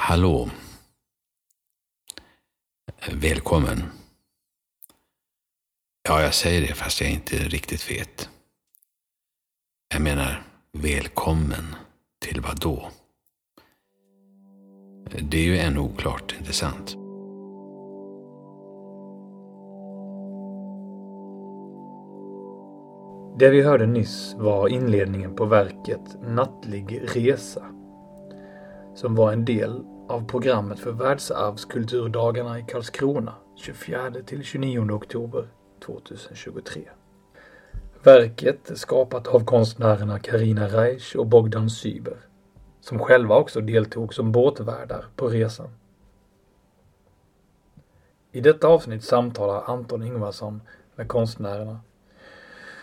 Hallå. Välkommen. Ja, jag säger det fast jag inte riktigt vet. Jag menar, välkommen till vad då? Det är ju ännu oklart, inte sant? Det vi hörde nyss var inledningen på verket Nattlig resa. Som var en del av programmet för världsarvskulturdagarna i Karlskrona 24 till 29 oktober 2023. Verket är skapat av konstnärerna Karina Reich och Bogdan Syber som själva också deltog som båtvärdar på resan. I detta avsnitt samtalar Anton Ingvarsson med konstnärerna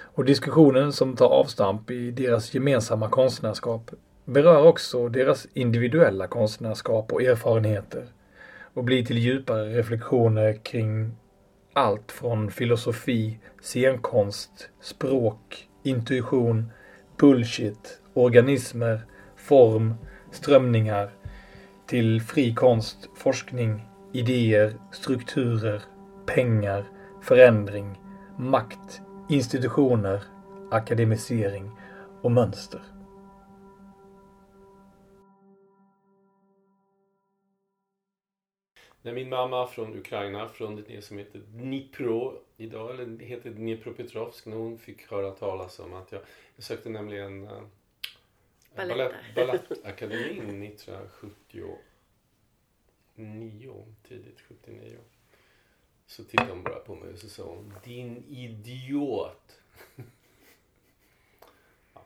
och diskussionen som tar avstamp i deras gemensamma konstnärskap berör också deras individuella konstnärskap och erfarenheter och blir till djupare reflektioner kring allt från filosofi, scenkonst, språk, intuition, bullshit, organismer, form, strömningar till fri konst, forskning, idéer, strukturer, pengar, förändring, makt, institutioner, akademisering och mönster. När min mamma från Ukraina, från det som heter Dnipro idag, eller heter Dnipropetrovsk, när hon fick höra talas om att jag, jag sökte nämligen uh, Balettakademin 1979, tidigt 79. Så tittade hon bara på mig och så sa hon Din idiot. ja.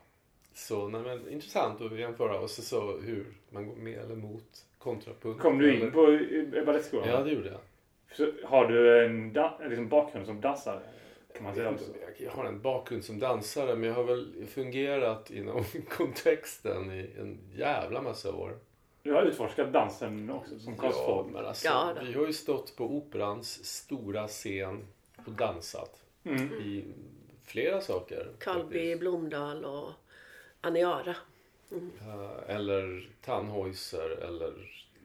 Så nej, men, intressant att jämföra och så, så hur man går med eller mot kontrapunkt. Kom du in eller... på balettskolan? Ja, det gjorde jag. Så har du en da- liksom bakgrund som dansare? Kan man säga Jag, jag har en bakgrund som dansare men jag har väl fungerat inom kontexten i en jävla massa år. Du har utforskat dansen också som Ja, konstform. men alltså, Ja, vi har ju stått på Operans stora scen och dansat Mm. i flera saker. Karlby faktiskt. Blomdahl och Aniara. Eh, Eller Tannhäuser eller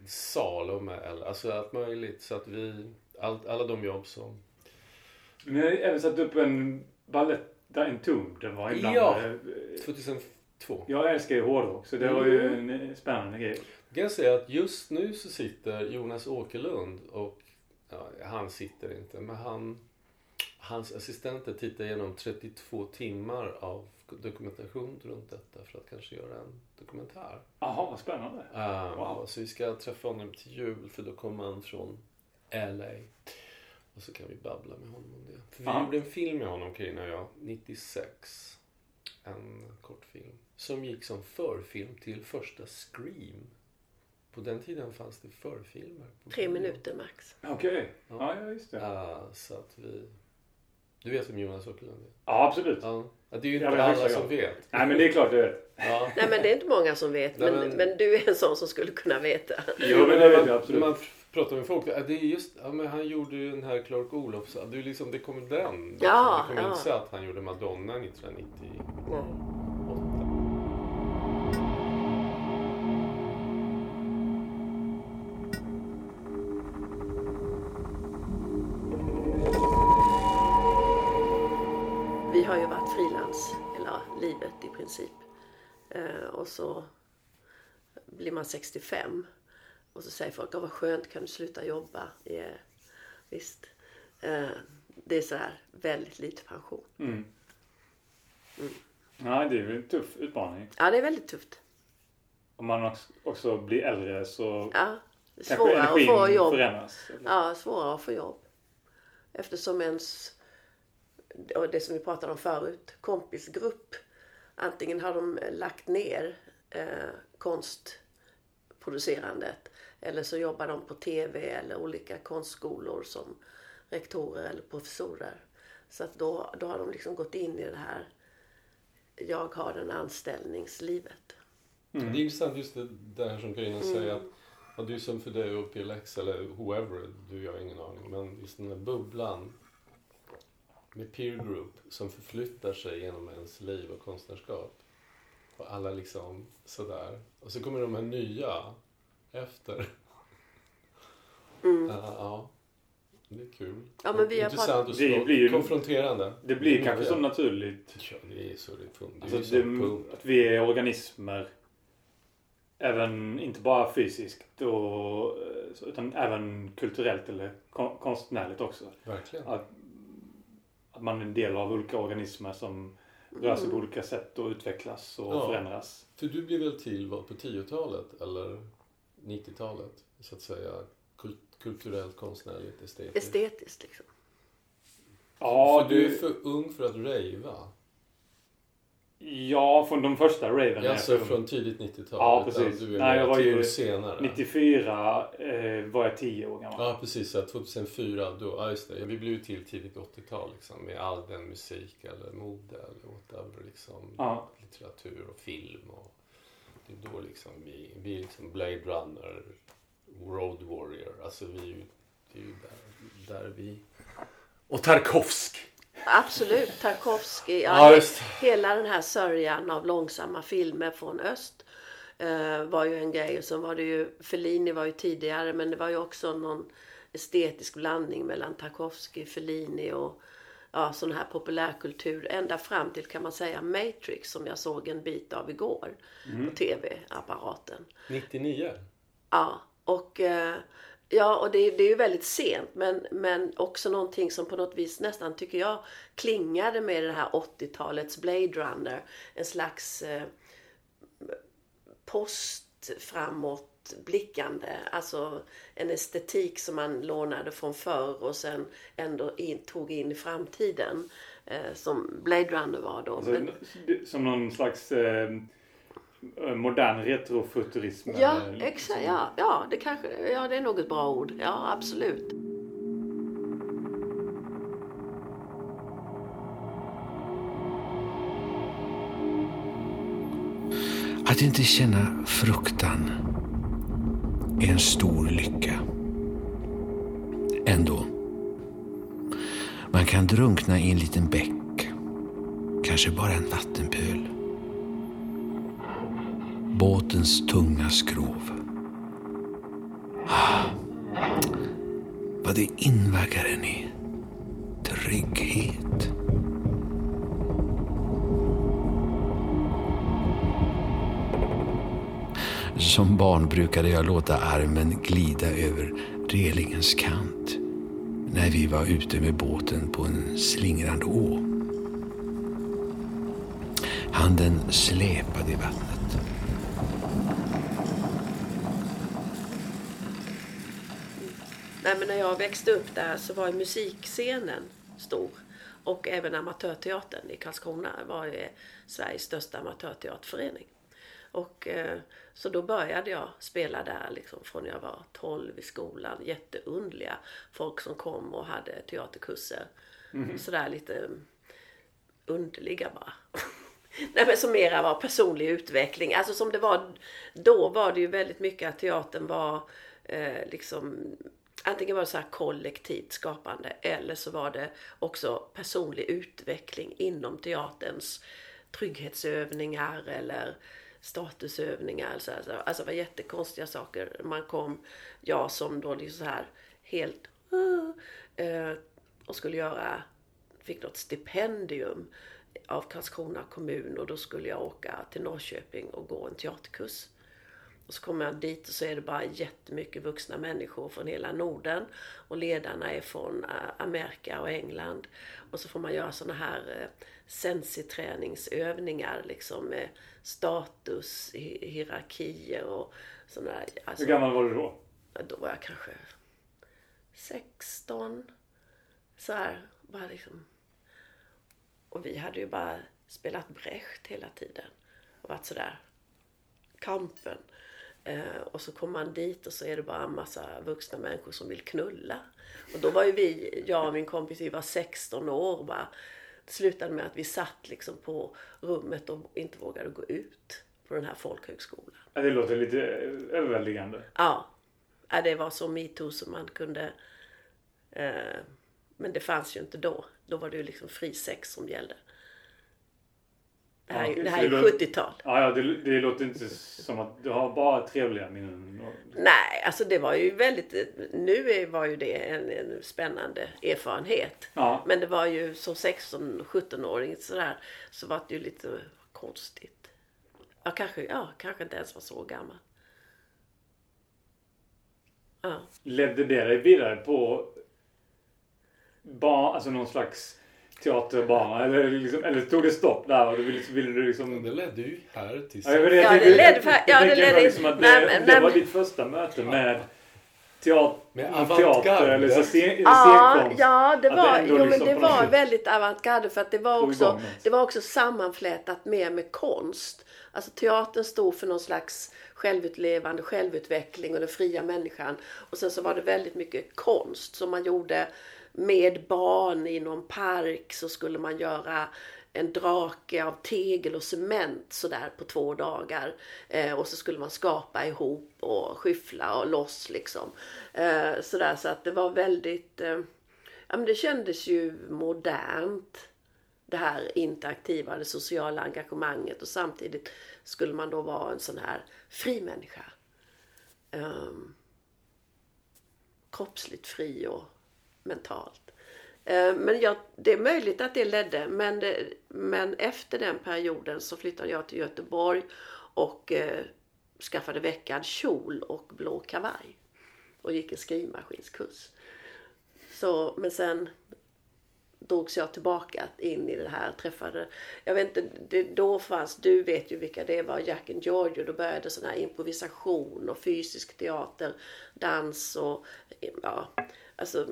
Salome eller alltså allt möjligt. Så att vi, all, alla de jobb som... Ni har även satt upp en balett där en tom den var ibland. Ja. Eh, 2002. Jag älskar ju hårdrock så det var ju Mm. en eh, spännande grej. Jag kan säga att just nu så sitter Jonas Åkerlund och ja, han sitter inte men han hans assistenter tittar igenom 32 timmar av dokumentation runt detta för att kanske göra en dokumentär. Jaha, vad spännande. Um, Wow. Så vi ska träffa honom till jul för då kommer han från LA. Och så kan vi babbla med honom om det. För vi Ja. gjorde en film med honom, Carina och jag, 96. En kortfilm. Som gick som förfilm till första Scream. På den tiden fanns det förfilmer. Tre minuter max. Okej. Ja. Ja, ja, just det. Ah, så att vi... Du vet vem Jonas Åkerlund är? Ja, absolut. Ja. Ja, Det är ju Ja, inte men alla som vet. Nej, men det är klart du vet. Ja. Nej men det är inte många som vet. Nej, Men, men- men du är en sån som skulle kunna veta. Jo, men det vet jag absolut. man pratar med folk, ja, det är just, ja, men han gjorde ju den här Clark Olofs, ja, det är liksom, det kommer den. Liksom. Ja, det kommer ja. inte säga att han gjorde Madonna 1998. Nej. Princip. Eh, och så blir man 65 och så säger folk, "Åh, vad skönt, kan du sluta jobba? Ja, visst. Eh, det är så här väldigt lite pension. Mm. Nej, det är en tuff utmaning. Ja, det är väldigt tufft. Om man också- blir äldre så Ja, svårare att få jobb. förändras. Ja, svårare att få jobb. Eftersom ens, och det som vi pratade om förut, kompisgrupp. Antingen har de lagt ner eh, konstproducerandet eller så jobbar de på TV eller olika konstskolor som rektorer eller professorer. Så att då, då har de liksom gått in i det här jag har den anställningslivet. Det är intressant just det där som Carina Mm. säger att ja, du som för dig och PLX eller whoever, du jag har ingen aning, men just den där bubblan med peer group som förflyttar sig genom ens liv och konstnärskap. Och alla liksom sådär. Och så kommer de här nya efter. Mm. Ja, ja. Det är kul. Ja, men vi har Intressant och Det blir ju- konfronterande. Det blir Mm, kanske ja. så naturligt. Ja, det är så det funkar. Det är Alltså det, pump. att vi är organismer. Även, inte bara fysiskt och, eh, utan även kulturellt eller kon- konstnärligt också. Verkligen. Att, att man är en del av olika organismer som rör sig på olika sätt och utvecklas och Ja. förändras. För du blev väl till vad, på 10-talet eller 90-talet? Så att säga kul- kulturellt, konstnärligt, estetiskt. Estetiskt liksom. Ja, för du är du, för ung för att rava. Ja, från de första raven. Alltså för- från tidigt 90-tal. Ja, precis. Du är Nej, jag var ju senare. 94 eh, var jag 10 år gammal. Ja, precis. Så 2004, då, ja just det. Vi blev ju till tidigt 80-tal liksom, med all den musik eller mode eller whatever. Liksom, Ja. Litteratur och film. Och det är då liksom vi, vi är liksom Blade Runner, Road Warrior. Alltså vi det är ju där, där vi... Och Tarkovsk! Absolut. Tarkovsky. Ja, Ja. Hela den här sörjan av långsamma filmer från öst eh, var ju en grej. Och så var det ju, Fellini var ju tidigare men det var ju också någon estetisk blandning mellan Tarkovsky, Fellini och ja, sån här populärkultur. Ända fram till kan man säga Matrix som jag såg en bit av igår på tv-apparaten. 99. Ja, och, eh, ja, och det, det är ju väldigt sent men, men också någonting som på något vis nästan tycker jag klingade med det här 80-talets Blade Runner. En slags eh, post framåt blickande. Alltså en estetik som man lånade från förr och sen ändå in, tog in i framtiden. Eh, som Blade Runner var då. Alltså, Men, Som någon slags eh, modern retrofuturism. ja, eller exakt. liksom- Ja, ja, det kanske, ja, det är nog ett bra ord. Ja, absolut. Att inte känna fruktan är en stor lycka. Ändå. Man kan drunkna i en liten bäck. Kanske bara en vattenpöl. Båtens tunga skrov. Ah, vad det invaggar en i trygghet. Som barn brukade jag låta armen glida över relingens kant när vi var ute med båten på en slingrande å. Handen släpade i vattnet. Nej, men när jag växte upp där så var musikscenen stor. Och även amatörteatern i Karlskrona var ju Sveriges största amatörteaterförening. Och, eh, så då började jag spela där liksom från jag var 12 i skolan. Jätteundliga folk som kom och hade teaterkurser. Sådär lite underliga bara. Nej men som mera var personlig utveckling. Alltså som det var då var det ju väldigt mycket att teatern var eh, liksom Antingen var det så här kollektivt skapande eller så var det också personlig utveckling inom teaterns trygghetsövningar eller statusövningar. Alltså, alltså, alltså det var jättekonstiga saker. Man kom, jag som då liksom så här helt eh, eh, och skulle göra, fick något stipendium av Karlskrona kommun och då skulle jag åka till Norrköping och gå en teaterkurs. Och så kommer jag dit och så är det bara jättemycket vuxna människor från hela Norden. Och ledarna är från eh, Amerika och England. Och så får man göra såna här eh, sensiträningsövningar liksom med status, hi- hierarkier och sådana där. Alltså, Hur gammal var du då? Då var jag kanske 16. Så här, bara liksom. Och vi hade ju bara spelat Brecht hela tiden. Och varit sådär, kampen. Eh, och så kommer man dit och så är det bara en massa vuxna människor som vill knulla. Och då var ju vi, jag och min kompis, vi var 16 år och bara. Det slutade med att vi satt liksom på rummet och inte vågade gå ut på den här folkhögskolan. Ja, Det låter lite överväldigande. Ja. ja, det var så metoo som man kunde... Eh, men det fanns ju inte då. Då var det ju liksom fri sex som gällde. Det här, Ja, det här är det låter- 70-tal. Ja, ja det, det låter inte som att du har bara trevliga minnen. Nej, alltså det var ju väldigt... Nu var ju det en, en spännande erfarenhet. Ja. Men det var ju som 16-17-åring sådär så var det ju lite konstigt. Ja, kanske, ja, kanske inte ens var så gammal. Ja. Ledde det dig vidare på bar, alltså någon slags teaterbana? Eller, liksom, eller tog det stopp där och du ville, ville du liksom... Det ledde ju här till Ja, jag Ja, det ledde för- ja, det ledde- liksom att det, nej, men- det nej, var men- ditt första möte med teater, Med teater eller så scen, Ja, scenkonst. ja, det var, ändå jo, men liksom det på något var sätt väldigt avantgarde för att det var också, det var också sammanflätat mer med konst. Alltså teatern stod för någon slags självutlevande, självutveckling och den fria människan. Och sen så var det väldigt mycket konst som man gjorde med barn i någon park så skulle man göra en drake av tegel och cement sådär på två dagar. Eh, och så skulle man skapa ihop och skyffla och loss liksom. Eh, sådär så att det var väldigt, eh, ja men det kändes ju modernt. Det här interaktiva, det sociala engagemanget och samtidigt skulle man då vara en sån här fri människa. Eh, kroppsligt fri och mentalt. Eh, men jag, det är möjligt att det ledde, men, det, men efter den perioden så flyttade jag till Göteborg och eh, skaffade veckad kjol och blå kavaj. Och gick en skrivmaskinskurs. Så, men sen drogs jag tillbaka in i det här. Träffade, jag vet inte, det, då fanns, du vet ju vilka det var, Jack and George. Då började sån här improvisation och fysisk teater, dans och ja, alltså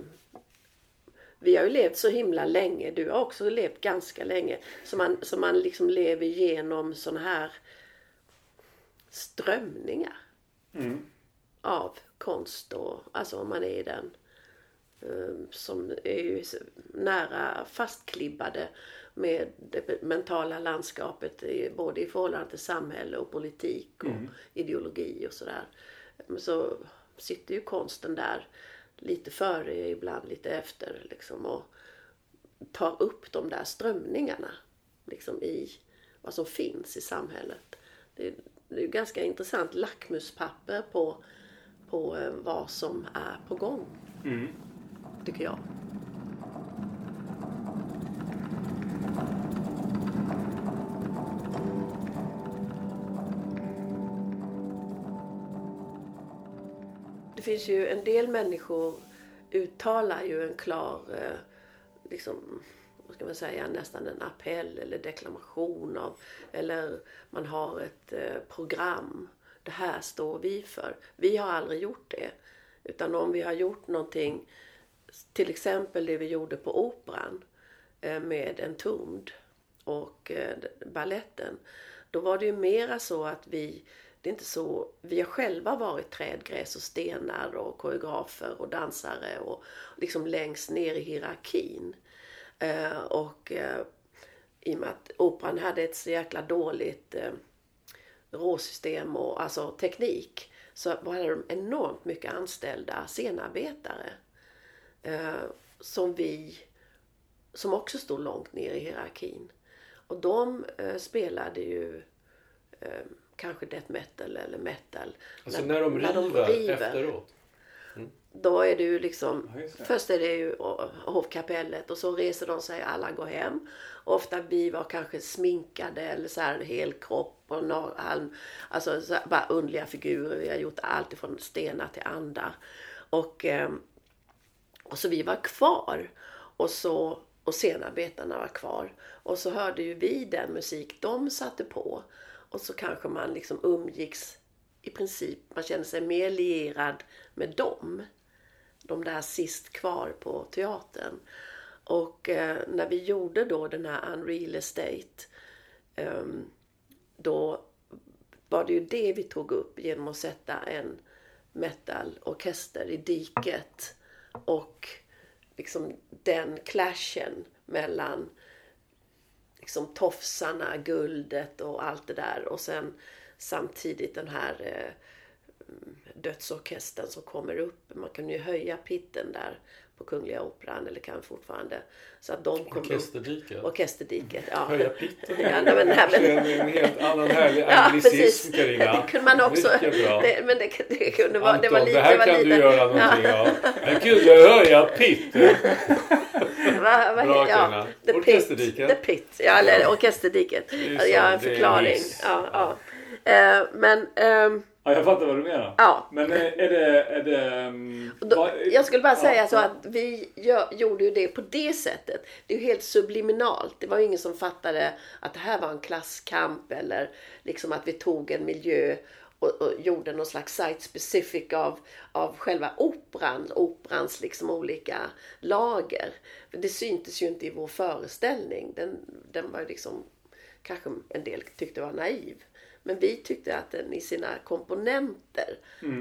vi har ju levt så himla länge. Du har också levt ganska länge. Så man, så man liksom lever igenom såna här strömningar av konst och alltså om man är i den eh, som är ju nära fastklibbade med det mentala landskapet både i förhållande till samhälle och politik och ideologi och sådär. Så sitter ju konsten där lite före, ibland lite efter liksom och tar upp de där strömningarna liksom i vad som finns i samhället. Det är, det är ganska intressant lackmuspapper på, på eh, vad som är på gång. Tycker jag. Finns ju en del människor uttalar ju en klar, eh, liksom, vad ska man säga, nästan en appell eller deklamation av, eller man har ett eh, program. Det här står vi för. Vi har aldrig gjort det. Utan om vi har gjort någonting, till exempel det vi gjorde på Operan eh, med en Entombed och baletten, balletten. Då var det ju mera så att vi, det är inte så, vi har själva varit träd, gräs och stenar och koreografer och dansare och liksom längst ner i hierarkin. Eh, och eh, i och med att operan hade ett så jäkla dåligt eh, råsystem och alltså teknik så hade de enormt mycket anställda scenarbetare. Eh, som vi, som också stod långt ner i hierarkin. Och de eh, spelade ju eh, kanske death metal eller metal. Alltså när de river, efteråt. Då är det ju liksom, Ja, först är det ju hovkapellet och så reser de sig alla går hem. Ofta vi var kanske sminkade eller så här helkropp och norr- halm, alltså så här, bara underliga figurer. Vi har gjort allt ifrån stenar till andar. Och, ehm, och så vi var kvar. Och så och scenarbetarna var kvar. Och så hörde ju vi den musik de satte på. Och så kanske man liksom umgicks i princip, man kände sig mer lierad med dem. De där sist kvar på teatern. Och eh, när vi gjorde då den här Unreal Estate eh, då var det ju det vi tog upp genom att sätta en metalorkester i diket och liksom den clashen mellan liksom tofsarna, guldet och allt det där och sen samtidigt den här eh, mm, dödsorkestern som kommer upp. Man kan ju höja pitten där på Kungliga Operan eller kan fortfarande. Så att de kom upp. Orkesterdiket. Orkesterdiket, ja. Höja pitten. Ja, nej, men, nej, men, Det är en helt annan härlig Ja, anglicism precis. Carina. Det kunde man också. Mycket bra. Det, men det, det kunde vara, det Anton, var lite... det här var kan lite, du göra någonting av. Men gud, jag att pitten. Va, va, Bra, ja, Carina. pit, Orkesterdiket. The pit, ja, eller orkesterdiket. Alltså, Jag har en det förklaring. Ja, ja. Eh, men ehm, Ja, jag fattar vad du menar. ja. Men är det... Är det Och Då, jag skulle bara säga ja, så ja. att vi gör, gjorde ju det på det sättet. Det är ju helt subliminalt. Det var ju ingen som fattade att det här var en klasskamp eller liksom att vi tog en miljö och, och gjorde någon slags site specific av, av själva operan, operans liksom olika lager. För det syntes ju inte i vår föreställning. Den, den var ju liksom, kanske en del tyckte var naiv. Men vi tyckte att den i sina komponenter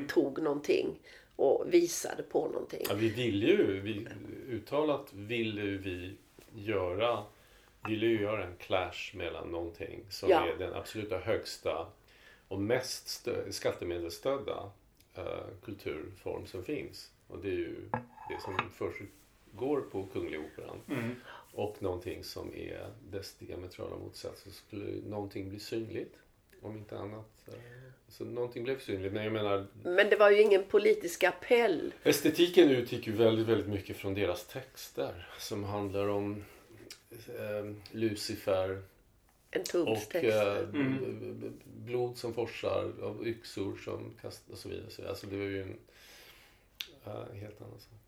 tog någonting och visade på någonting. Ja, vi ville ju, vi, uttalat ville ju vi göra, ville ju göra en clash mellan någonting som Ja. är den absoluta högsta och mest stö, skattemedelsstödda eh, kulturform som finns. Och det är ju det som försiggår på Kungliga Operan. Mm. Och någonting som är dess diametrala motsats. Så skulle någonting bli synligt, om inte annat. Så någonting blev synligt. Men jag menar, Men det var ju ingen politisk appell. Estetiken utgick ju väldigt, väldigt mycket från deras texter som handlar om eh, Lucifer En och eh, Mm. blod som forsar av yxor som kastas och så vidare. Så, Alltså det var ju en eh, helt annan sak.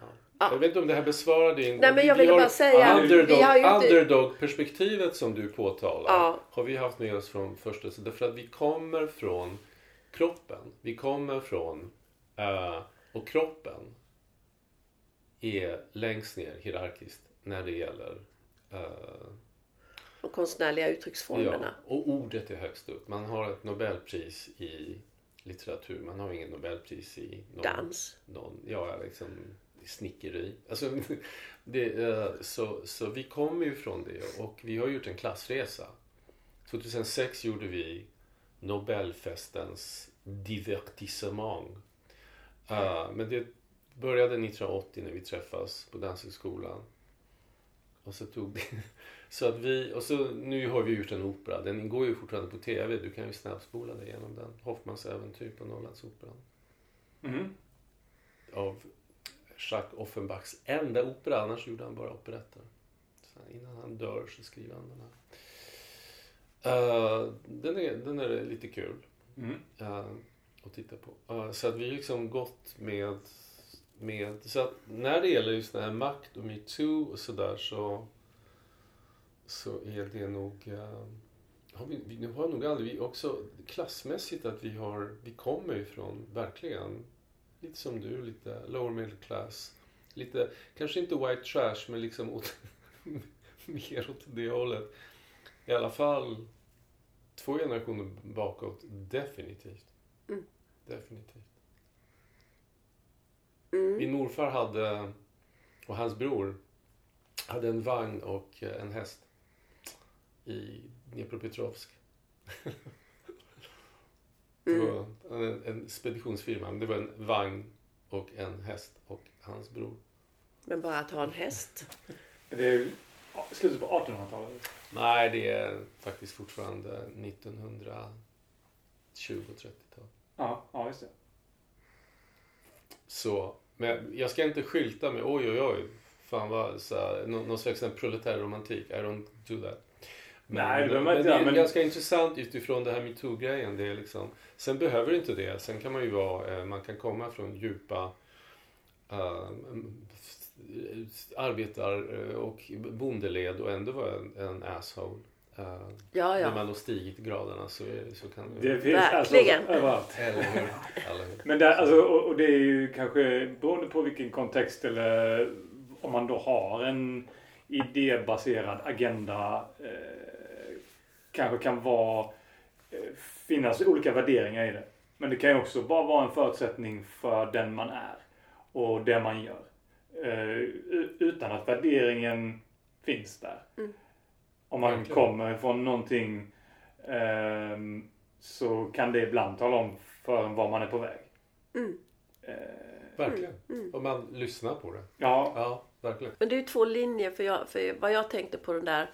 Ja. Ja. Jag vet inte om det här besvarar din... Nej, men jag vi ville bara säga, Underdog, vi har ju inte- underdog-perspektivet som du påtalar Ja. har vi haft med oss från första Därför att vi kommer från kroppen. Vi kommer från... eh, och kroppen är längst ner hierarkiskt när det gäller eh, De konstnärliga Ja, uttrycksformerna. och ordet är högst upp. Man har ett Nobelpris i litteratur. Man har ingen Nobelpris i någon, Dans. någon ja, liksom snickeri. Alltså, det, eh, så, så vi kommer ju från det och vi har gjort en klassresa. 2006 gjorde vi Nobelfestens divertissement. Eh, men det började 1980 när vi träffas på Danshögskolan. Och så tog det... Så att vi, och så nu har vi gjort en opera. Den går ju fortfarande på TV. Du kan ju snabbspola dig igenom den. Hoffmans äventyr på Norrlandsoperan. Mhm. Av Jacques Offenbachs enda opera. Annars gjorde han bara operetter. Så innan han dör så skriver han den här. Eh, den, är, den är lite kul Mm. eh, att titta på. Eh, så att vi har liksom gått med, med... Så att när det gäller just den här makt och metoo och sådär så, så är det nog... har vi, vi nu har nog aldrig... Vi också klassmässigt att vi har... Vi kommer ifrån verkligen, lite som du, lite lower middle class. Lite, kanske inte white trash men liksom åt, mer åt det hållet. I alla fall två generationer bakåt, definitivt. Mm. Definitivt. Mm. Min morfar hade, och hans bror, hade en vagn och eh, en häst i Dnepropetrovsk. Det Mm. var en, en speditionsfirma, men det var en vagn och en häst och hans bror. Men bara att ha en häst. Det är slutet på 1800-talet. Nej, det är faktiskt fortfarande 1920 och 30-tal. Ja, ja, just det. Så, men jag ska inte skylta med oj oj oj. Fan vad så här, nå- någon slags en proletär romantik. I don't do that. Men, Nej, det men det är men- ganska intressant utifrån det här metoo-grejen. Det är liksom, sen behöver det inte det. Sen kan man ju vara, eh, man kan komma från djupa uh, arbetar eh, och bondeled och ändå vara en, en asshole. Uh, Ja, När ja. man har stigit graderna så, så kan Det finns Verkligen. alltså överallt. Eller hur? Eller hur? Men det, alltså, och, och det är ju kanske beroende på vilken kontext eller om man då har en idébaserad agenda eh, kanske kan vara eh, finnas olika värderingar i det. Men det kan ju också bara vara en förutsättning för den man är och det man gör. Eh, utan att värderingen finns där. Mm. Om man Verkligen. kommer från någonting ehm, så kan det ibland tala om för en var man är på väg. Mm. Eh, Verkligen. Om man lyssnar på det. Ja, Ja, verkligen. Men det är ju två linjer för, jag, för vad jag tänkte på den där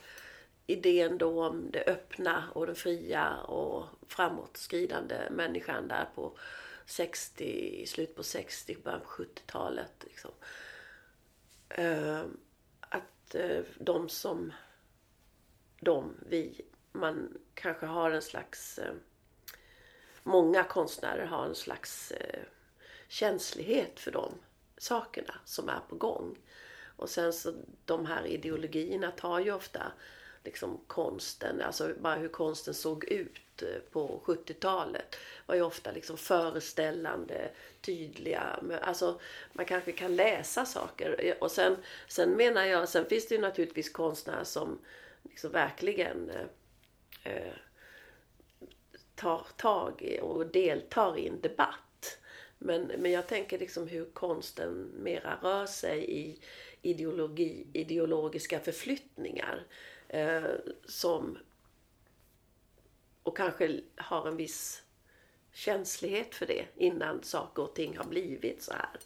idén då om det öppna och den fria och framåtskridande människan där på 60, i slutet på 60, början på 70-talet. Liksom. Eh, att eh, de som, de, vi, man kanske har en slags, eh, många konstnärer har en slags känslighet för de sakerna som är på gång. Och sen så de här ideologierna tar ju ofta liksom konsten, alltså bara hur konsten såg ut eh, på 70-talet var ju ofta liksom föreställande, tydliga. Alltså man kanske kan läsa saker. Och sen, sen menar jag, sen finns det ju naturligtvis konstnärer som liksom verkligen eh, eh, tar tag i och deltar i en debatt. Men, men jag tänker liksom hur konsten mera rör sig i ideologi, ideologiska förflyttningar. Eh, som och kanske har en viss känslighet för det innan saker och ting har blivit så här.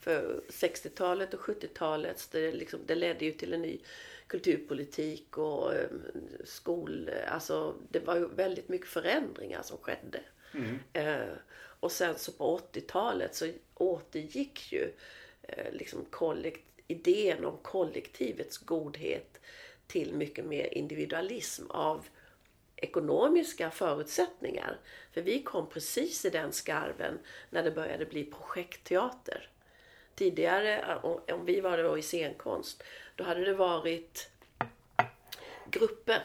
För 60-talet och 70-talet det, liksom, det ledde ju till en ny kulturpolitik och eh, skol... Alltså det var ju väldigt mycket förändringar som skedde. Eh, och sen så på 80-talet så återgick ju eh, liksom kollekt, idén om kollektivets godhet till mycket mer individualism av ekonomiska förutsättningar. För vi kom precis i den skarven när det började bli projektteater. Tidigare, om vi var då i scenkonst, då hade det varit grupper.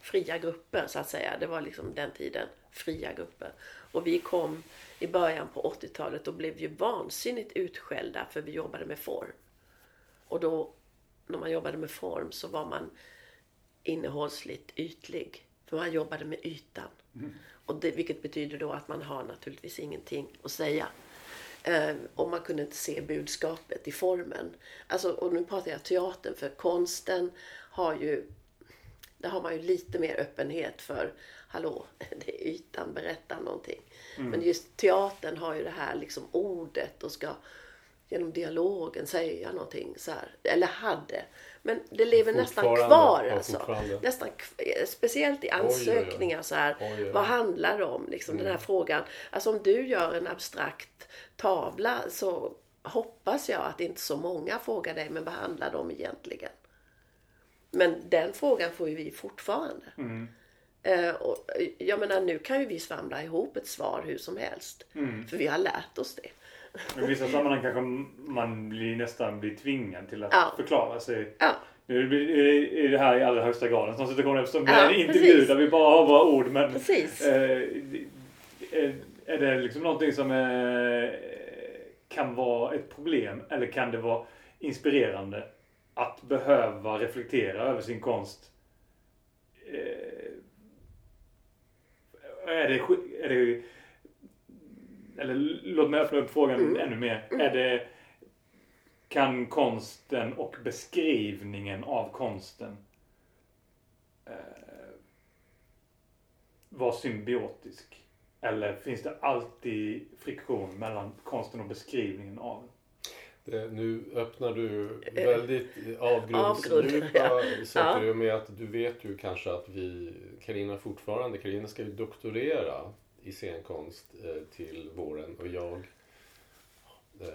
Fria grupper så att säga. Det var liksom den tiden. Fria grupper. Och vi kom i början på 80-talet och blev ju vansinnigt utskällda för vi jobbade med form. Och då, när man jobbade med form så var man innehållsligt ytlig. För man jobbade med ytan. Och det, vilket betyder då att man har naturligtvis ingenting att säga. Eh, och man kunde inte se budskapet i formen. Alltså, och nu pratar jag teatern, för konsten har ju... Där har man ju lite mer öppenhet för, hallå, det är ytan, berätta någonting. Men just teatern har ju det här liksom ordet och ska genom dialogen säga någonting så här. Eller hade. Men det lever nästan kvar ja, alltså. Nästan, kv- speciellt i oj, oj. ansökningar så här. Oj, oj. Vad handlar det om? Liksom, Den här frågan. Alltså om du gör en abstrakt tavla så hoppas jag att inte så många frågar dig, men vad handlar det om egentligen? Men den frågan får ju vi fortfarande. Eh, och, eh, jag menar, nu kan ju vi svamla ihop ett svar hur som helst. För vi har lärt oss det. I vissa sammanhang kanske man blir nästan blir tvingad till att Ja. förklara sig. Ja, Nu är det här i allra högsta grad en sån situation eftersom det är en intervju precis. där vi bara har våra ord. Men precis. eh, är, är det liksom någonting som eh, kan vara ett problem eller kan det vara inspirerande att behöva reflektera över sin konst? Eh, är det, är det eller låt mig öppna upp frågan ännu mer. Är det, kan konsten och beskrivningen av konsten eh, vara symbiotisk? Eller finns det alltid friktion mellan konsten och beskrivningen av den? Det, nu öppnar du väldigt Avgrund, avgrundsdjupa ja. saker Ja. med att du vet ju kanske att vi, Karina fortfarande, Karina ska ju doktorera i scenkonst eh, till våren och jag eh,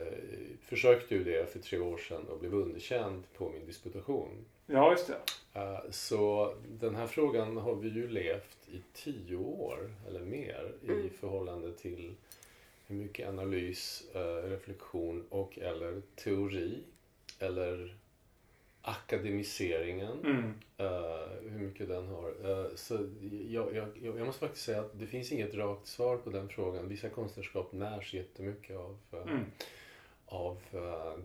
försökte ju det för tre år sedan och blev underkänd på min disputation. Ja, just det. Eh, Så den här frågan har vi ju levt i tio år eller mer i förhållande till hur mycket analys, reflektion och eller teori eller akademiseringen, Mm. eh, hur mycket den har. Eh, Så jag, jag, jag måste faktiskt säga att det finns inget rakt svar på den frågan. Vissa konstnärskap närs jättemycket av eh, Mm. av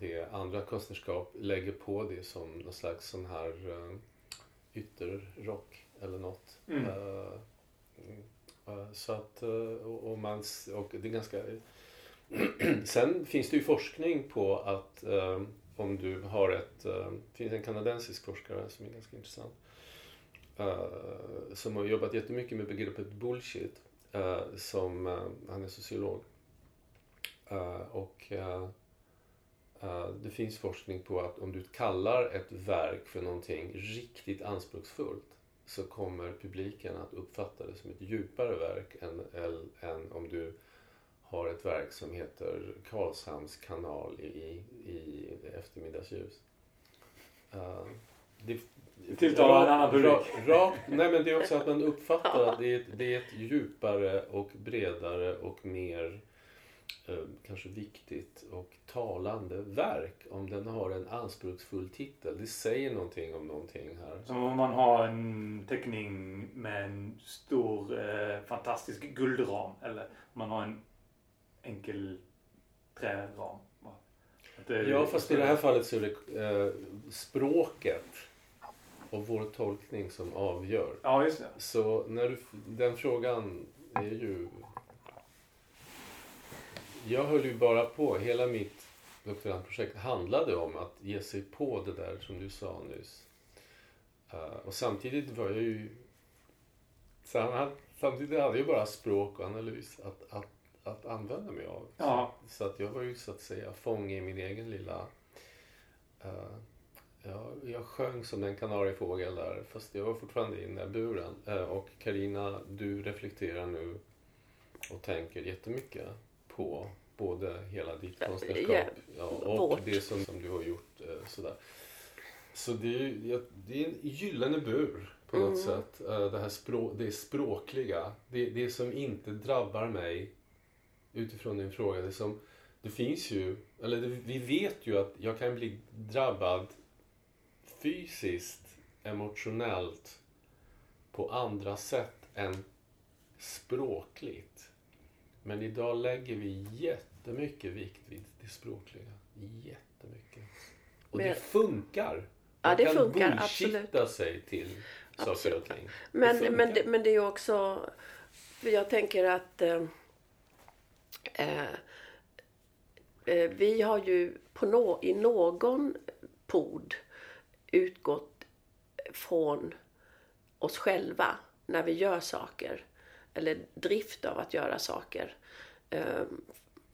det andra konstnärskap lägger på det som någon slags sån här uh, ytterrock eller något. Mm. Så att, och, och, man, och det är ganska... Sen finns det ju forskning på att om du har ett... Eh, det finns en kanadensisk forskare som är ganska intressant. Eh, som har jobbat jättemycket med begreppet bullshit. Eh, som, han är sociolog. Och det finns forskning på att om du kallar ett verk för någonting riktigt anspråksfullt så kommer publiken att uppfatta det som ett djupare verk än, än om du har ett verk som heter Karlshamns kanal i, i eftermiddagsljus. Uh, det, Tilltalar en annan publik. Ra, ra, nej men det är också att man uppfattar att det är, ett, det är ett djupare och bredare och mer eh, kanske viktigt och talande verk om den har en anspråksfull titel. Det säger någonting om någonting här. Som om man har en teckning med en stor eh, fantastisk guldram eller om man har en enkel träram. Ja fast i det här fallet så är det eh, språket och vår tolkning som avgör. Ja, just det. Så när du, den frågan är ju... Jag höll ju bara på, hela mitt doktorandprojekt handlade om att ge sig på det där som du sa nyss. Uh, och samtidigt var jag ju... Samtidigt hade jag bara språk och analys att, att, att använda mig av. Ja. Så, att jag var ju så att säga fånge i min egen lilla uh, Ja, jag sjöng som en kanariefågel där fast jag var fortfarande inne i buren. Eh, och Karina, du reflekterar nu och tänker jättemycket på både hela ditt konstnärskap yeah. ja, och Vårt. det som, som du har gjort. Eh, sådär. Så det är, ja, det är en gyllene bur på något mm. sätt. Det här språ, det språkliga. Det, det som inte drabbar mig utifrån din fråga. Det, som, det finns ju, eller det, vi vet ju att jag kan bli drabbad fysiskt, emotionellt på andra sätt än språkligt. Men idag lägger vi jättemycket vikt vid det språkliga. Jättemycket. Och Men, det funkar. Ja, det funkar absolut. sig till saker och ting. Men det, men, det, men det är också... Jag tänker att... Eh, Eh, eh, vi har ju på no, i någon pod utgått från oss själva när vi gör saker. Eller drift av att göra saker. Eh,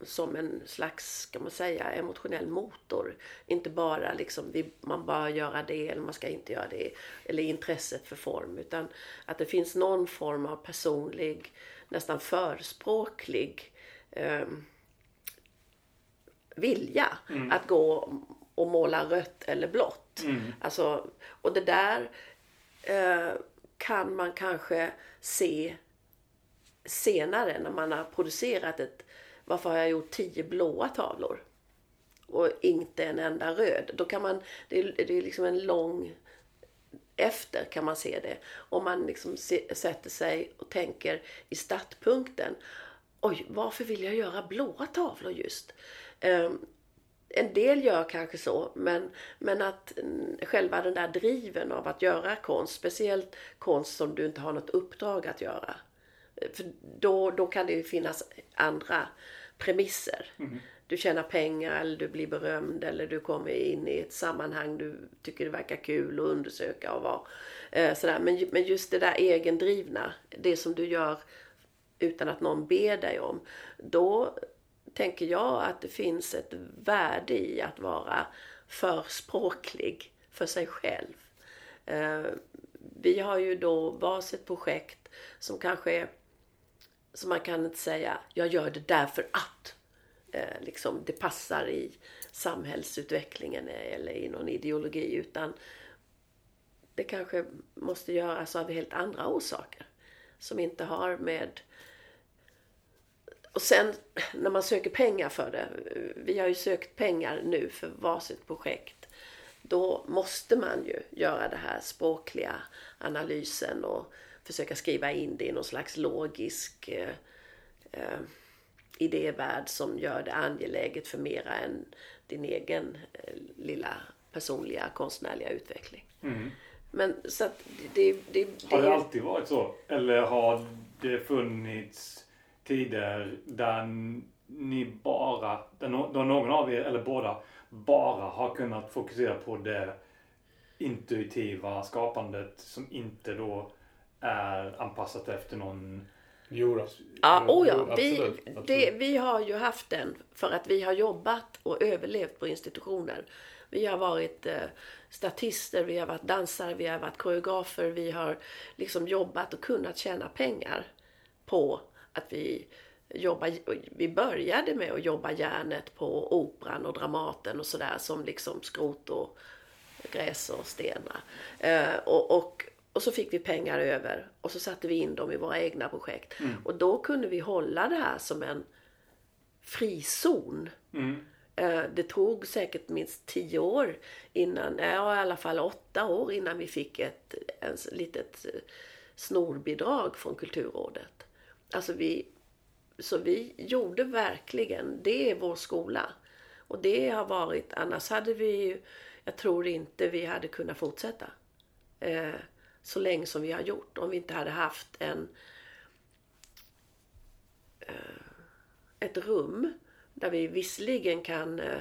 som en slags, ska man säga, emotionell motor. Inte bara liksom, vi, man bara göra det eller man ska inte göra det. Eller intresset för form. Utan att det finns någon form av personlig, nästan förspråklig eh, vilja mm. att gå och måla rött eller blått. Mm. Alltså, och det där eh, kan man kanske se senare när man har producerat ett varför har jag gjort tio blåa tavlor och inte en enda röd. Då kan man, det är, det är liksom en lång efter kan man se det. Om man liksom se, sätter sig och tänker i startpunkten. Oj, varför vill jag göra blåa tavlor just? Um, en del gör kanske så, men, men att själva den där driven av att göra konst, speciellt konst som du inte har något uppdrag att göra. För då, då kan det ju finnas andra premisser. Mm. Du tjänar pengar eller du blir berömd eller du kommer in i ett sammanhang du tycker det verkar kul att undersöka och vara. Eh, sådär. Men, men just det där egendrivna, det som du gör utan att någon ber dig om. Då tänker jag att det finns ett värde i att vara förspråklig för sig själv. Eh, vi har ju då varsitt projekt som kanske är, som man kan inte säga, jag gör det därför att. Eh, liksom, det passar i samhällsutvecklingen eller i någon ideologi utan det kanske måste göras av helt andra orsaker som inte har med och sen när man söker pengar för det, vi har ju sökt pengar nu för varsitt projekt. Då måste man ju göra det här språkliga analysen och försöka skriva in det i någon slags logisk eh, eh, idévärld som gör det angeläget för mera än din egen eh, lilla personliga konstnärliga utveckling. Mm. Men så att det, det, det, Har det alltid varit så? Eller har det funnits tider där ni bara, där någon av er eller båda bara har kunnat fokusera på det intuitiva skapandet som inte då är anpassat efter någon Jo. Ja, oh ja. Vi, absolut, absolut. det, vi har ju haft den för att vi har jobbat och överlevt på institutioner. Vi har varit eh, statister, vi har varit dansare, vi har varit koreografer, vi har liksom jobbat och kunnat tjäna pengar på att vi jobbar. Vi började med att jobba järnet på Operan och Dramaten och sådär som liksom skrot och gräs och stenar. Eh, och, och, och så fick vi pengar över och så satte vi in dem i våra egna projekt. Och då kunde vi hålla det här som en frizon. Eh, Det tog säkert minst tio år innan, ja i alla fall åtta år innan vi fick ett s- litet eh, snorbidrag från Kulturrådet. Alltså vi, så vi gjorde verkligen, det är vår skola. Och det har varit, annars hade vi ju, jag tror inte vi hade kunnat fortsätta. Eh, så länge som vi har gjort. Om vi inte hade haft en eh, ett rum där vi visserligen kan eh,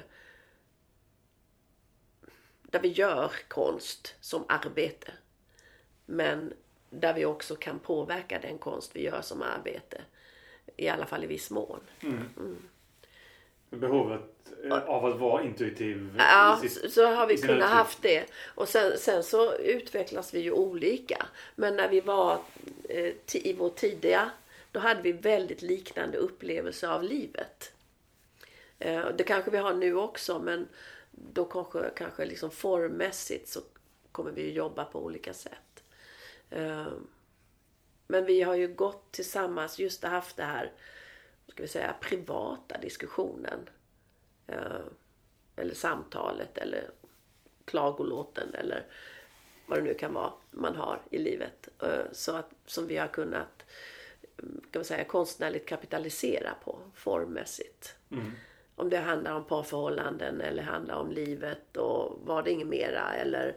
där vi gör konst som arbete. Men där vi också kan påverka den konst vi gör som arbete. I alla fall i viss mån. Behovet eh, av att vara intuitiv. Ja, i sitt- så, har vi kunnat uttryck. haft det. Och sen, sen så utvecklas vi ju olika. Men när vi var eh, i vår tidiga, då hade vi väldigt liknande upplevelser av livet. Eh, det kanske vi har nu också, men då kanske, kanske liksom formmässigt så kommer vi jobba på olika sätt. Eh, men vi har ju gått tillsammans, just haft det här, ska vi säga, privata diskussionen. Eh, eller samtalet eller klagolåten eller vad det nu kan vara man har i livet. Eh, Så att, som vi har kunnat mm, kan man säga, konstnärligt kapitalisera på formmässigt. Om det handlar om parförhållanden eller handlar om livet och var det inget mera. Eller,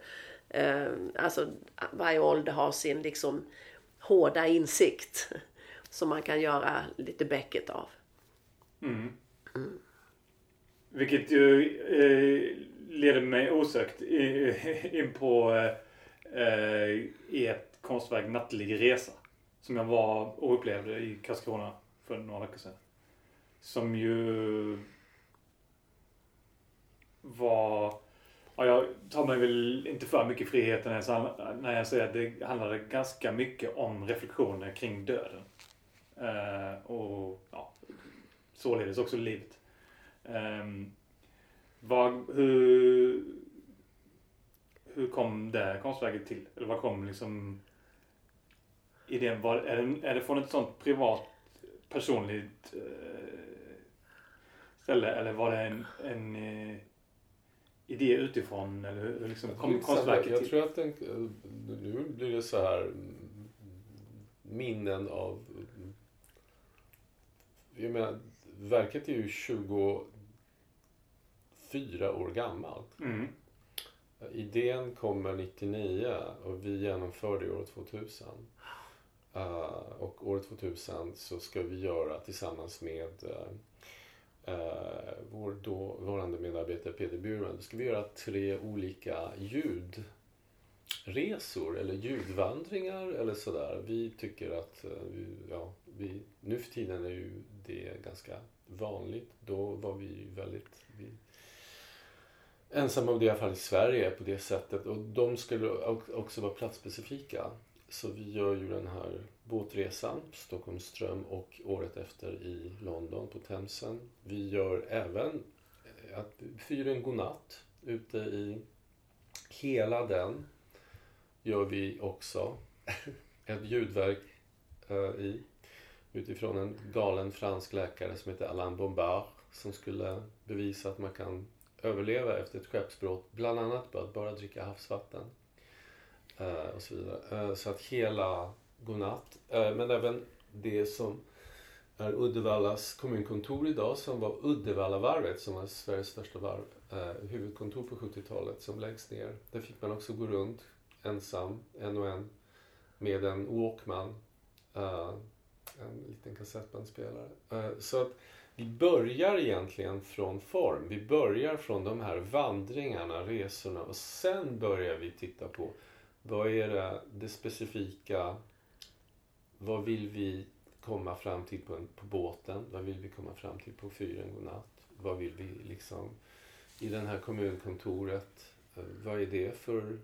eh, alltså, varje ålder har sin liksom hårda insikt som man kan göra lite bäcket av. Vilket ju eh, leder mig osökt in på eh, ert konstverk Nattlig resa. Som jag var och upplevde i Karlskrona för några veckor sedan. Som ju var... Ja, jag tar mig väl inte för mycket friheter när jag, när jag säger att det handlade ganska mycket om reflektioner kring döden. Eh, och ja, således också livet. Um, vad, hur, hur kom det konstverket till? Eller vad kom liksom idén? Var, är, det, är det från ett sånt privat, personligt eh, ställe? Eller var det en, en eh, idé utifrån? Eller hur liksom Jag kom konstverket jag tror att den, nu blir det så här minnen av... Jag menar, verket är ju 24 år gammalt. Mm. Idén kommer 99 och vi genomförde år 2000. Uh, och år 2000 så ska vi göra tillsammans med uh, Eh, vår dåvarande medarbetare Peter Burman, då ska vi göra tre olika ljudresor eller ljudvandringar eller sådär. Vi tycker att, eh, vi, ja, vi, nu för tiden är ju det ganska vanligt. Då var vi ju väldigt vi, ensamma om det i alla fall i Sverige på det sättet. Och de skulle också vara platsspecifika. Så vi gör ju den här båtresan, Stockholmström och året efter i London på Themsen. Vi gör även eh, att fyren Godnatt ute i hela den gör vi också ett ljudverk eh, i utifrån en galen fransk läkare som heter Alain Bombard som skulle bevisa att man kan överleva efter ett skeppsbrott, bland annat på att bara dricka havsvatten. Eh, och så vidare. Eh, så att hela Godnatt, eh, men även det som är Uddevallas kommunkontor idag som var Uddevallavarvet som var Sveriges största varv, eh, huvudkontor på 70-talet som läggs ner. Där fick man också gå runt ensam, en och en, med en Walkman, eh, en liten kassettbandspelare. Eh, så att vi börjar egentligen från form. Vi börjar från de här vandringarna, resorna och sen börjar vi titta på vad är det, det specifika, vad vill vi komma fram till på, en, på båten? Vad vill vi komma fram till på fyren godnatt? Vad vill vi liksom i det här kommunkontoret? Vad är det för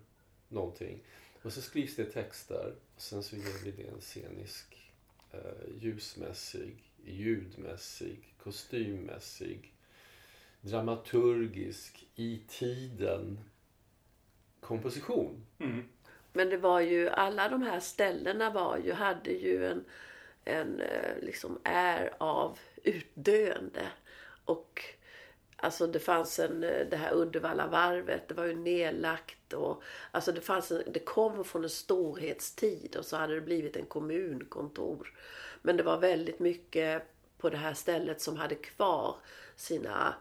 någonting? Och så skrivs det texter och sen så ger vi det en scenisk, eh, ljusmässig, ljudmässig, kostymmässig, dramaturgisk, i tiden komposition. Mm. Men det var ju, alla de här ställena var ju, hade ju en, en eh, liksom är av utdöende. Och alltså det fanns en, eh, det här Uddevallavarvet, det var ju nedlagt och alltså det fanns en, det kom från en storhetstid och så hade det blivit en kommunkontor. Men det var väldigt mycket på det här stället som hade kvar sina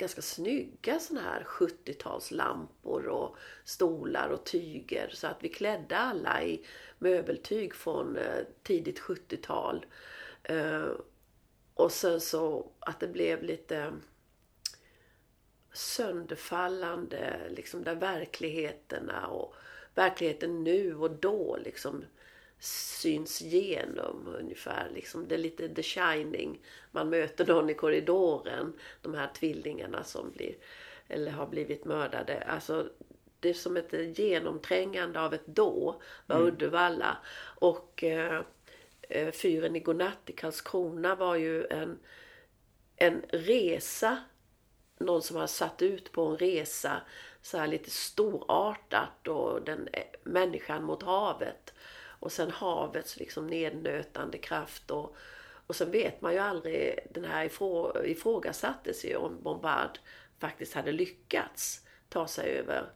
ganska snygga såna här 70-talslampor och stolar och tyger. Så att vi klädde alla i möbeltyg från eh, tidigt 70-tal. Eh, och sen så att det blev lite sönderfallande, liksom där verkligheterna och verkligheten nu och då liksom syns igenom ungefär. Liksom, det är lite the shining. Man möter någon i korridoren. De här tvillingarna som blir, eller har blivit mördade. Alltså, det är som ett genomträngande av ett då var mm. Uddevalla. Och eh, eh, Fyren i godnatt i Karlskrona var ju en, en resa. Någon som har satt ut på en resa så här lite storartat och den eh, människan mot havet. Och sen havets liksom nednötande kraft och, och sen vet man ju aldrig, den här ifrå, ifrågasattes ju om Bombard faktiskt hade lyckats ta sig över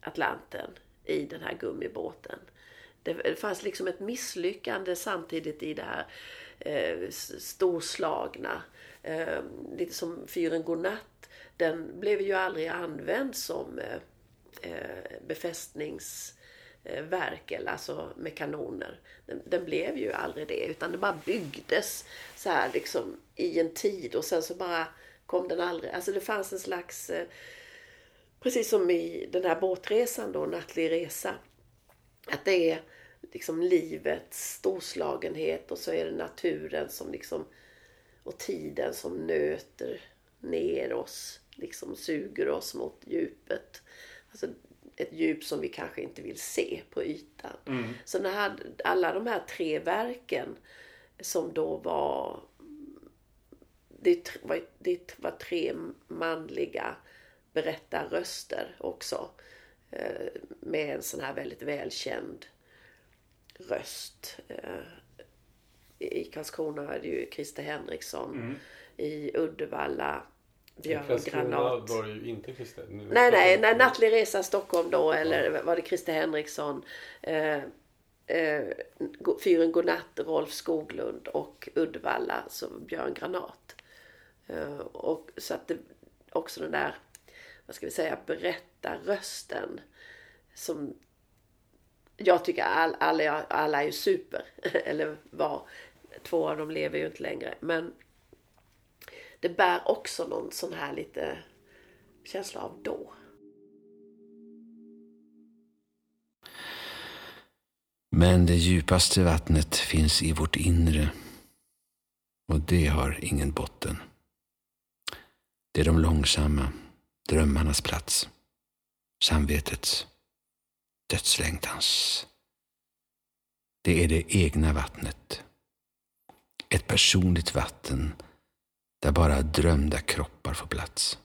Atlanten i den här gummibåten. Det, fanns liksom ett misslyckande samtidigt i det här eh, storslagna. Eh, lite som fyren Godnatt. Den blev ju aldrig använd som eh, eh befästnings Eh, verk, eller alltså med kanoner. Den, den, blev ju aldrig det utan det bara byggdes så här liksom i en tid och sen så bara kom den aldrig. Alltså det fanns en slags, eh, precis som i den här båtresan då, Nattlig resa. Att det är liksom livets storslagenhet och så är det naturen som liksom och tiden som nöter ner oss, liksom suger oss mot djupet. Alltså ett djup som vi kanske inte vill se på ytan. Mm. Så när alla de här tre verken som då var det var, det var tre manliga berättarröster också. Eh, med en sån här väldigt välkänd röst. Eh, I Karlskrona var det ju Christer Henriksson. Mm. I Uddevalla Björn var ju inte Christer. Nej, nej, nej. Nattlig resa Stockholm då. Eller var det Christer Henriksson. Eh, eh, Fyren Godnatt, Rolf Skoglund och Uddevalla, så Björn Granat. Eh, och så att det också den där, vad ska vi säga, berättarrösten som jag tycker all, alla, alla är ju super. Eller var. Två av dem lever ju inte längre. Men det bär också någon sån här lite känsla av då. Men det djupaste vattnet finns i vårt inre och det har ingen botten. Det är de långsamma drömmarnas plats, samvetets, dödslängtans. Det är det egna vattnet, ett personligt vatten där bara drömda kroppar får plats.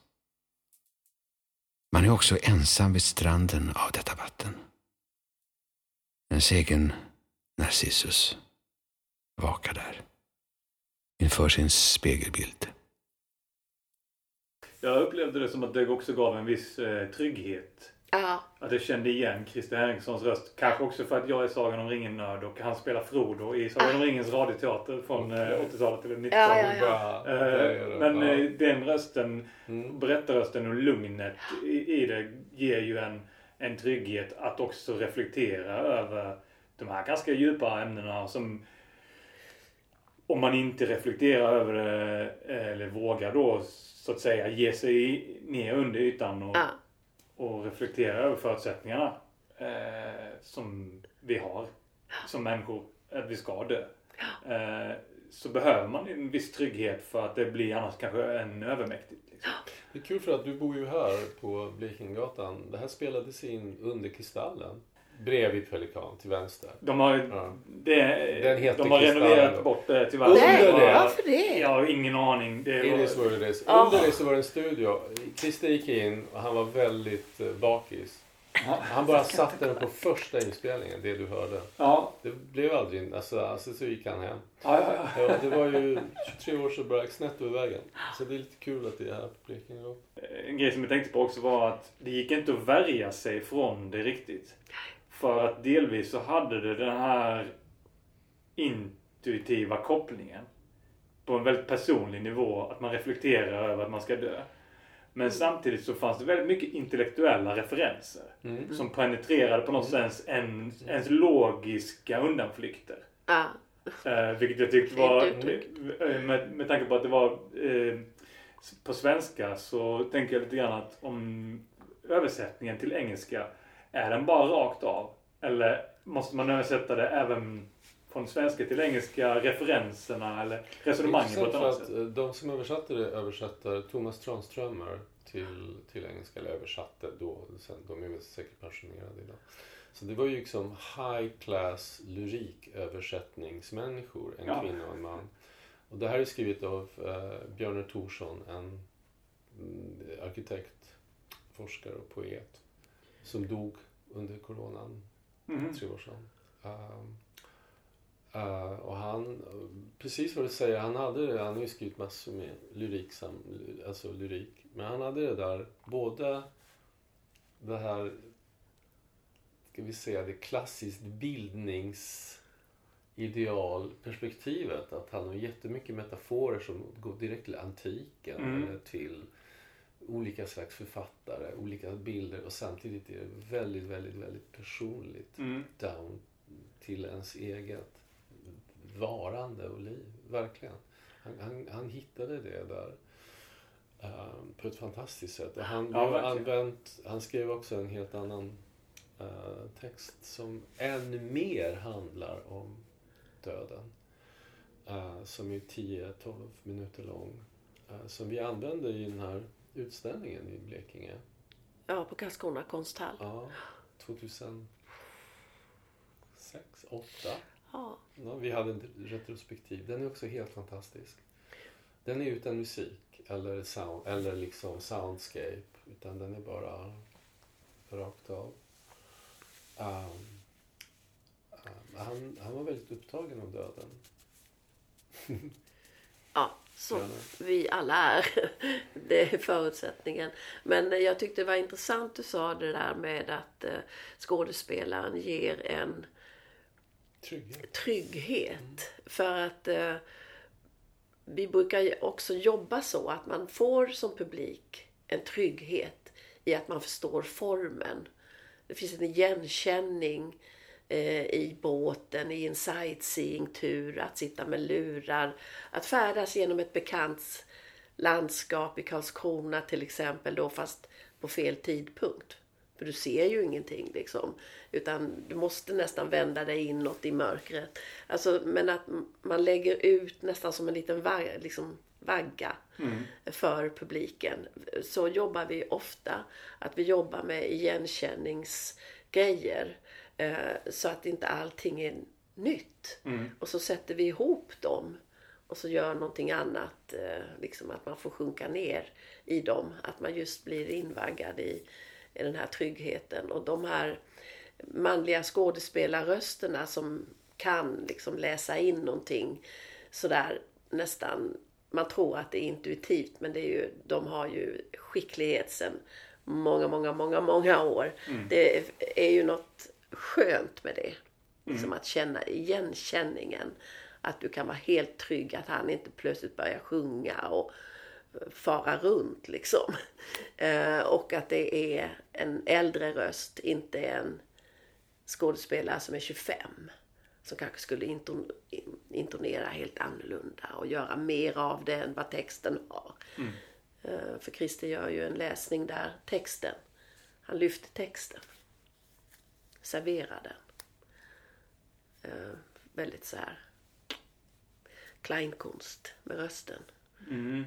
Man är också ensam vid stranden av detta vatten. Ens egen Narcissus vakar där inför sin spegelbild. Jag upplevde det som att det också gav en viss eh, trygghet Ja. Att jag kände igen Christer Henrikssons röst. Kanske också för att jag är Sagan om ringen-nörd och han spelar Frodo i Sagan om ringens radioteater från 80-talet eh, eller 90-talet. Ja, ja, ja. Men ja. Eh, den rösten, mm. berättarrösten och lugnet i, det ger ju en, en trygghet att också reflektera över de här ganska djupa ämnena som om man inte reflekterar över det eller vågar då så att säga ge sig ner under ytan och och reflektera över förutsättningarna eh, som vi har som människor. Att vi ska dö. Eh, så behöver man en viss trygghet för att det blir annars kanske än övermäktigt. Liksom. Det är kul för att du bor ju här på Blekingegatan. Det här spelades in under Kristallen. Bredvid Pelikan till vänster. De har, Ja. det, Den heter de har renoverat då. bort det tyvärr. Nej, Under det. varför det? Jag har ingen aning. Det It var, is what it is. Ja. Under det så var det en studio. Christer gick in och han var väldigt eh, bakis. Han bara satte den på första inspelningen, det du hörde. ja, Det blev aldrig... Alltså, alltså så gick han hem. ja, ja, ja. Ja, det var ju 23 år så bara snett över vägen. Så det är lite kul att det är här på Blekingegatan. En grej som jag tänkte på också var att det gick inte att värja sig från det riktigt. För att delvis så hade det den här intuitiva kopplingen. På en väldigt personlig nivå. Att man reflekterar över att man ska dö. Men samtidigt så fanns det väldigt mycket intellektuella referenser. Mm. Som penetrerade på något sätt en, ens logiska undanflykter. Ja. Eh, vilket jag tyckte var, eh, med, med tanke på att det var eh, på svenska så tänker jag lite grann att om översättningen till engelska, är den bara rakt av? Eller måste man översätta det även från svenska till engelska, referenserna eller resonemanget på ett annat sätt? att de som översatte det översätter Thomas Tranströmer till, till engelska, eller översatte då. Sen, de är väl säkert pensionerade idag. Så det var ju liksom high class lyriköversättningsmänniskor, en Ja. kvinna och en man. Och det här är skrivet av eh, Björn Thorsson, en mm, arkitekt, forskare och poet som dog under coronan Mhm. tre år sedan. Ehm, eh, och han, precis vad du säger, han hade det, han har ju skrivit massor med lyrik, sam, alltså lyrik. Men han hade det där, både det här, ska vi säga, det klassiskt bildningsidealperspektivet. Att han har jättemycket metaforer som går direkt till antiken Mm. eller till olika slags författare, olika bilder och samtidigt är det väldigt, väldigt, väldigt personligt. Mm. Down till ens eget varande och liv. Verkligen. Han, han, han hittade det där eh, på ett fantastiskt sätt. Och han, Ja, använt, han skrev också en helt annan eh, text som ännu mer handlar om döden. Eh, som är 10-12 minuter lång. eh, som vi använder i den här utställningen i Blekinge. ja, på Karlskrona konsthall. Ja, 2006, 2008. Ja. Ja, vi hade en retrospektiv. Den är också helt fantastisk. Den är utan musik eller, sound, eller liksom soundscape. Utan den är bara rakt av. Um, um, han, han var väldigt upptagen av döden. Ja, som vi alla är. Det är förutsättningen. Men jag tyckte det var intressant du sa det där med att eh, skådespelaren ger en Trygghet. trygghet. För att eh, vi brukar också jobba så att man får som publik en trygghet i att man förstår formen. Det finns en igenkänning i båten, i en sightseeingtur, att sitta med lurar, att färdas genom ett bekant landskap i Karlskrona till exempel då fast på fel tidpunkt. För du ser ju ingenting liksom. Utan du måste nästan vända dig inåt i mörkret. Alltså, men att man lägger ut nästan som en liten vagga, liksom, vagga för publiken. Så jobbar vi ofta. Att vi jobbar med igenkänningsgrejer. Eh, så att inte allting är nytt. Och så sätter vi ihop dem. Och så gör någonting annat. Eh, liksom att man får sjunka ner i dem. Att man just blir invaggad i, i den här tryggheten. Och de här manliga skådespelarrösterna som kan liksom läsa in någonting sådär nästan man tror att det är intuitivt men det är ju, de har ju skicklighet sedan många, många, många, många år. Det är ju något skönt med det. Liksom att känna igenkänningen. Att du kan vara helt trygg att han inte plötsligt börjar sjunga och fara runt liksom. Eh, och att det är en äldre röst, inte en skådespelare som är 25. Som kanske skulle inton- intonera helt annorlunda och göra mer av det än vad texten har. Eh, För Christer gör ju en läsning där texten, han lyfter texten. Serverar den. Eh, Väldigt så här kleinkonst med rösten. Mm.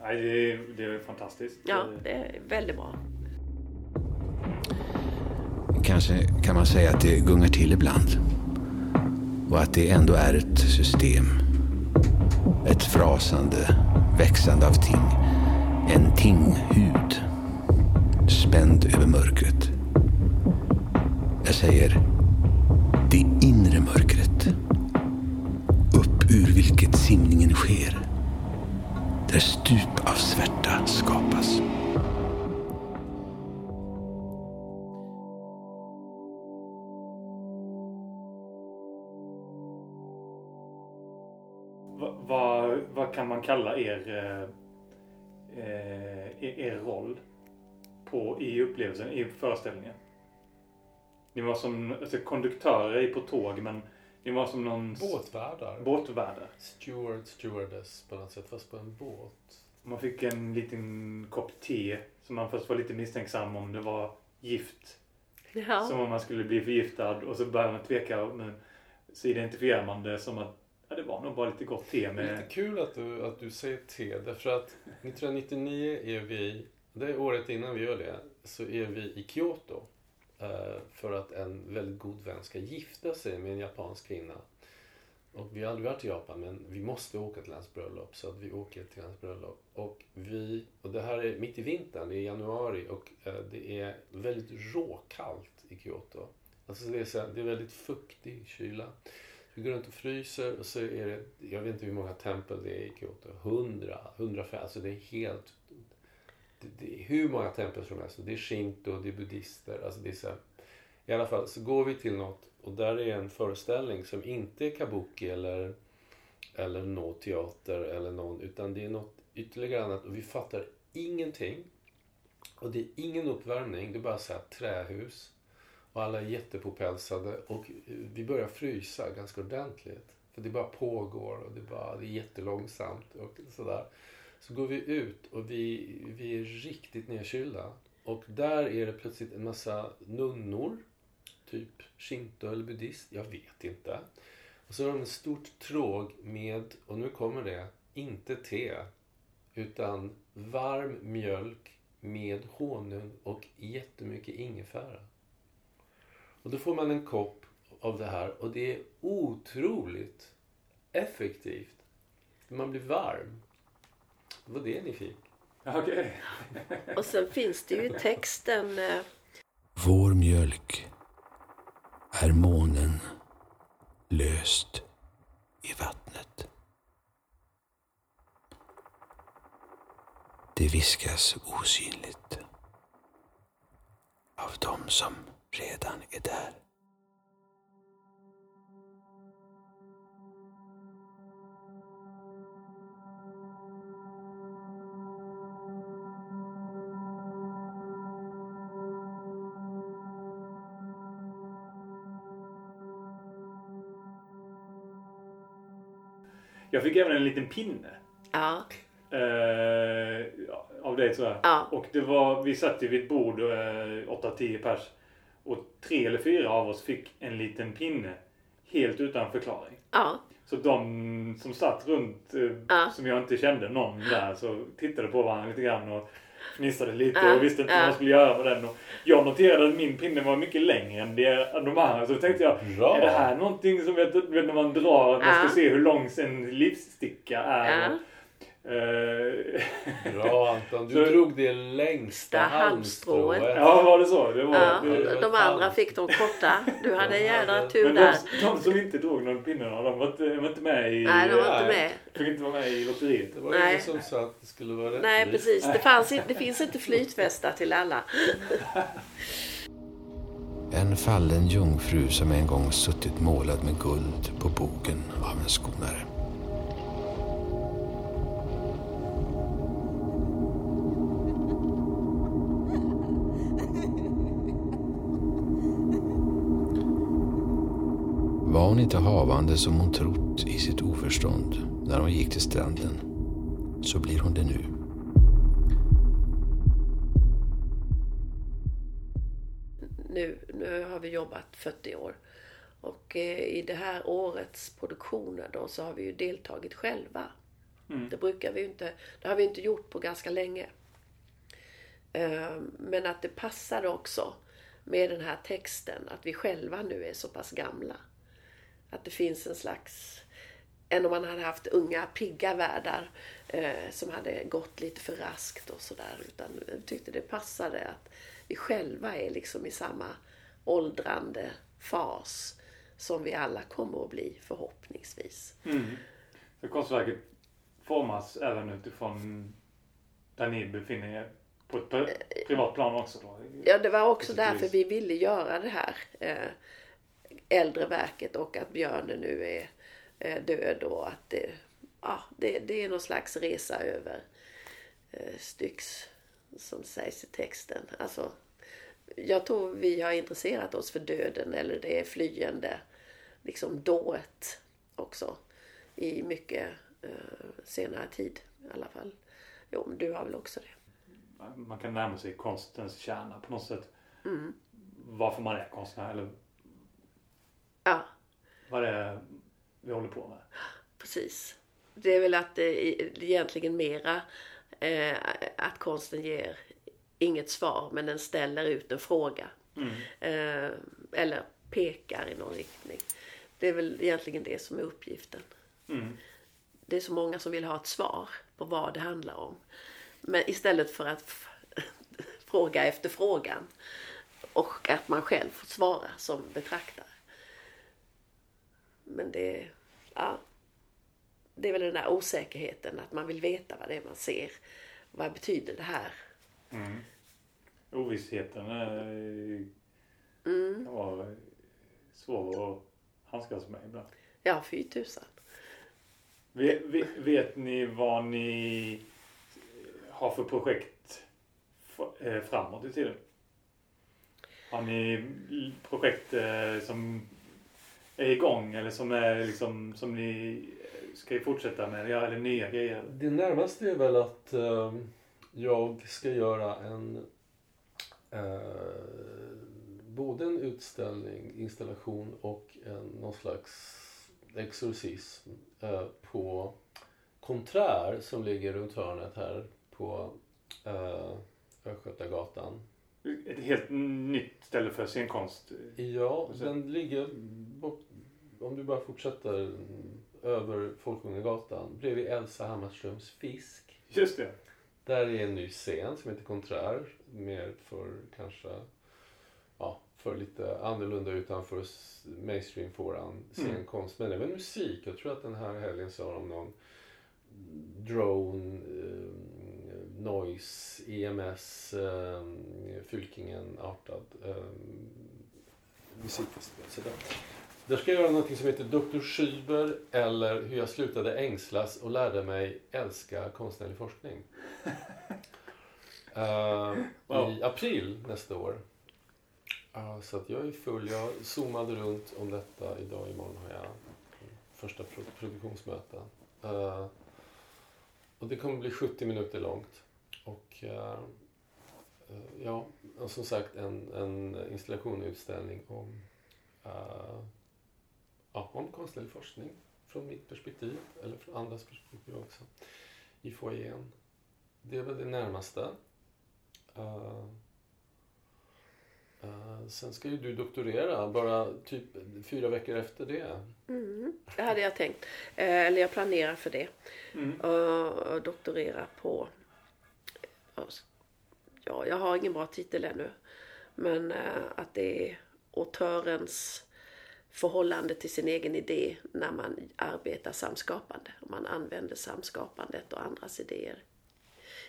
Nej, det, är, det är fantastiskt. Ja, det är väldigt bra. Kanske kan man säga att det gungar till ibland. Och att det ändå är ett system. Ett frasande, växande av ting. En tinghud. Spänd över mörkret. Jag säger det inre mörkret. Upp ur vilket simningen sker. Där stup av svärta skapas. Va- Vad, vad kan man kalla er, eh, er, er roll på, i upplevelsen, i föreställningen? Ni var som alltså, konduktörer på tåg, men ni var som någon Båtvärdar. båtvärdar. Steward, stewardess på något sätt, fast på en båt. Man fick en liten kopp te som man först var lite misstänksam om det var gift. Ja. Som om man skulle bli förgiftad och så börjar man tveka. Men så identifierar man det som att ja, det var nog bara lite gott te Det är med... lite kul att du, att du säger te, därför att 1999 är vi, det är året innan vi gör det, så är vi i Kyoto. Eh, för att en väldigt god vän ska gifta sig med en japansk kvinna. Och vi har aldrig varit i Japan, men vi måste åka till hans bröllop. Så att vi åker till hans bröllop. Och, vi, och det här är mitt i vintern, det är januari och eh, det är väldigt råkallt i Kyoto. Alltså det är, så här, det är väldigt fuktig kyla. Vi går runt och fryser och så är det, jag vet inte hur många tempel det är i Kyoto. 100, 105, alltså det är helt... Det, det är hur många tempel som helst. Det är shinto, det är buddister. Alltså det är så här, I alla fall så går vi till något och där är en föreställning som inte är kabuki eller, eller nå teater eller någon, utan det är något ytterligare annat och vi fattar ingenting. Och det är ingen uppvärmning, det är bara så här trähus. Och alla är jättepåpälsade och eh, vi börjar frysa ganska ordentligt. För det bara pågår och det, bara, det är jättelångsamt och sådär. Så går vi ut och vi, vi är riktigt nedkylda. Och där är det plötsligt en massa nunnor. Typ shinto eller buddhist, jag vet inte. Och så har de ett stort tråg med, och nu kommer det, inte te. Utan varm mjölk med honung och jättemycket ingefära. Och då får man en kopp av det här och det är otroligt effektivt. Man blir varm. Det var det ni fick. Okej. Och sen finns det ju texten eh, Vår mjölk är månen löst i vattnet. Det viskas osynligt av dem som redan är där. Jag fick även en liten pinne. ja, Eh, av dig tror jag. Ja. Och det var, vi satt ju vid ett bord, eh, 8-10 pers. Och tre eller fyra av oss fick en liten pinne. Helt utan förklaring. ja, Så de som satt runt, eh, Ja. som jag inte kände någon där, så tittade på varandra lite grann och fnissade lite och visste inte ja. vad man skulle göra med den. Och jag noterade att min pinne var mycket längre än det, de andra. Så tänkte jag, Bra. är det här någonting som vet, vet, när man drar, att man ska se hur lång en livssticka är? Eh, Bra Anton, du Så- drog det längsta Det halmstrået. ja, var det så? Det var, ja. det, De andra fick de korta. Du hade en jädra tur men de, där. de som inte drog någon pinne, de var inte, de var inte med i... Nej, de var inte Nej. med. Fick inte vara med i lotteriet. Det var Nej. ingen som sa att det skulle vara rättvist. Nej, precis. Det, fanns, inte- det finns inte flytvästar till alla. En fallen jungfru som en gång suttit målad med guld på bogen av en skonare. Hon inte havande som hon trott i sitt oförstånd när hon gick till stranden, så blir hon det nu. Nu, nu har vi jobbat 40 år. Och eh, i det här årets produktioner då så har vi ju deltagit själva. Det brukar vi inte, det har vi inte gjort på ganska länge. Eh, Men att det passade också med den här texten att vi själva nu är så pass gamla. Att det finns en slags, än om man hade haft unga pigga värdar eh, som hade gått lite för raskt och sådär. Utan jag tyckte det passade att vi själva är liksom i samma åldrande fas som vi alla kommer att bli förhoppningsvis. För konstverket formas även utifrån där ni befinner er på ett pri- privat plan också då? Ja, det var också Precis. därför vi ville göra det här eh, äldre verket och att björnen nu är eh, död och att det, ja, det, det är någon slags resa över eh, Styx som sägs i texten. Alltså, jag tror vi har intresserat oss för döden eller det flyende liksom dået också i mycket eh, senare tid i alla fall. Jo, men du har väl också det? Man kan närma sig konstens kärna på något sätt. Mm. Varför man är konstnär eller Ja, vad det är vi håller på med. precis. Det är väl att det är egentligen mera eh, att konsten ger inget svar men den ställer ut en fråga. Eh, eller pekar i någon riktning. Det är väl egentligen det som är uppgiften. Mm. Det är så många som vill ha ett svar på vad det handlar om. Men istället för att fråga efter frågan. Och att man själv får svara som betraktare. Men det, ja, det är väl den där osäkerheten att man vill veta vad det är man ser. Vad betyder det här? Ovissheten är, Mm. kan vara svår att handskas med ibland. Ja, fy tusan. Vet, vet, vet ni vad ni har för projekt eh, framåt i tiden? Har ni projekt eh, som är igång eller som är liksom som ni ska fortsätta med? Ja, eller nya grejer? Det närmaste är väl att eh, jag ska göra en eh, både en utställning, installation och en, någon slags exorcism eh, på Konträr som ligger runt hörnet här på eh, Östgötagatan. Ett helt nytt ställe för scenkonst. Ja, den ligger bort, om du bara fortsätter mm, över Folkungagatan bredvid Elsa Hammarströms Fisk. Just det. Där är en ny scen som heter Konträr. Mer för kanske, ja, för lite annorlunda utanför mainstream-fåran scenkonst. Men även musik. Jag tror att den här helgen så har de någon drone, eh, noise, EMS, eh, Fylkingen-artad eh, musikfestival. Där. Ska jag göra något som heter Dr. Schüber eller Hur jag slutade ängslas och lärde mig älska konstnärlig forskning. Eh, Wow. I april nästa år. Ja, så att jag är full. Jag zoomade runt om detta. Idag imorgon har jag första pro- produktionsmöten. Eh, och det kommer bli 70 minuter långt. Och eh, ja, och som sagt en, en installation och utställning om, eh, ja, om konstnärlig forskning från mitt perspektiv eller från andras perspektiv också i foajén. Det är väl det närmaste. Eh, eh, sen ska ju du doktorera bara typ fyra veckor efter det. Mm, det hade jag tänkt. Eh, eller jag planerar för det. Mm. Och, och doktorera på... Ja, jag har ingen bra titel ännu. Men eh, att det är autörens förhållande till sin egen idé när man arbetar samskapande. Man använder samskapandet och andras idéer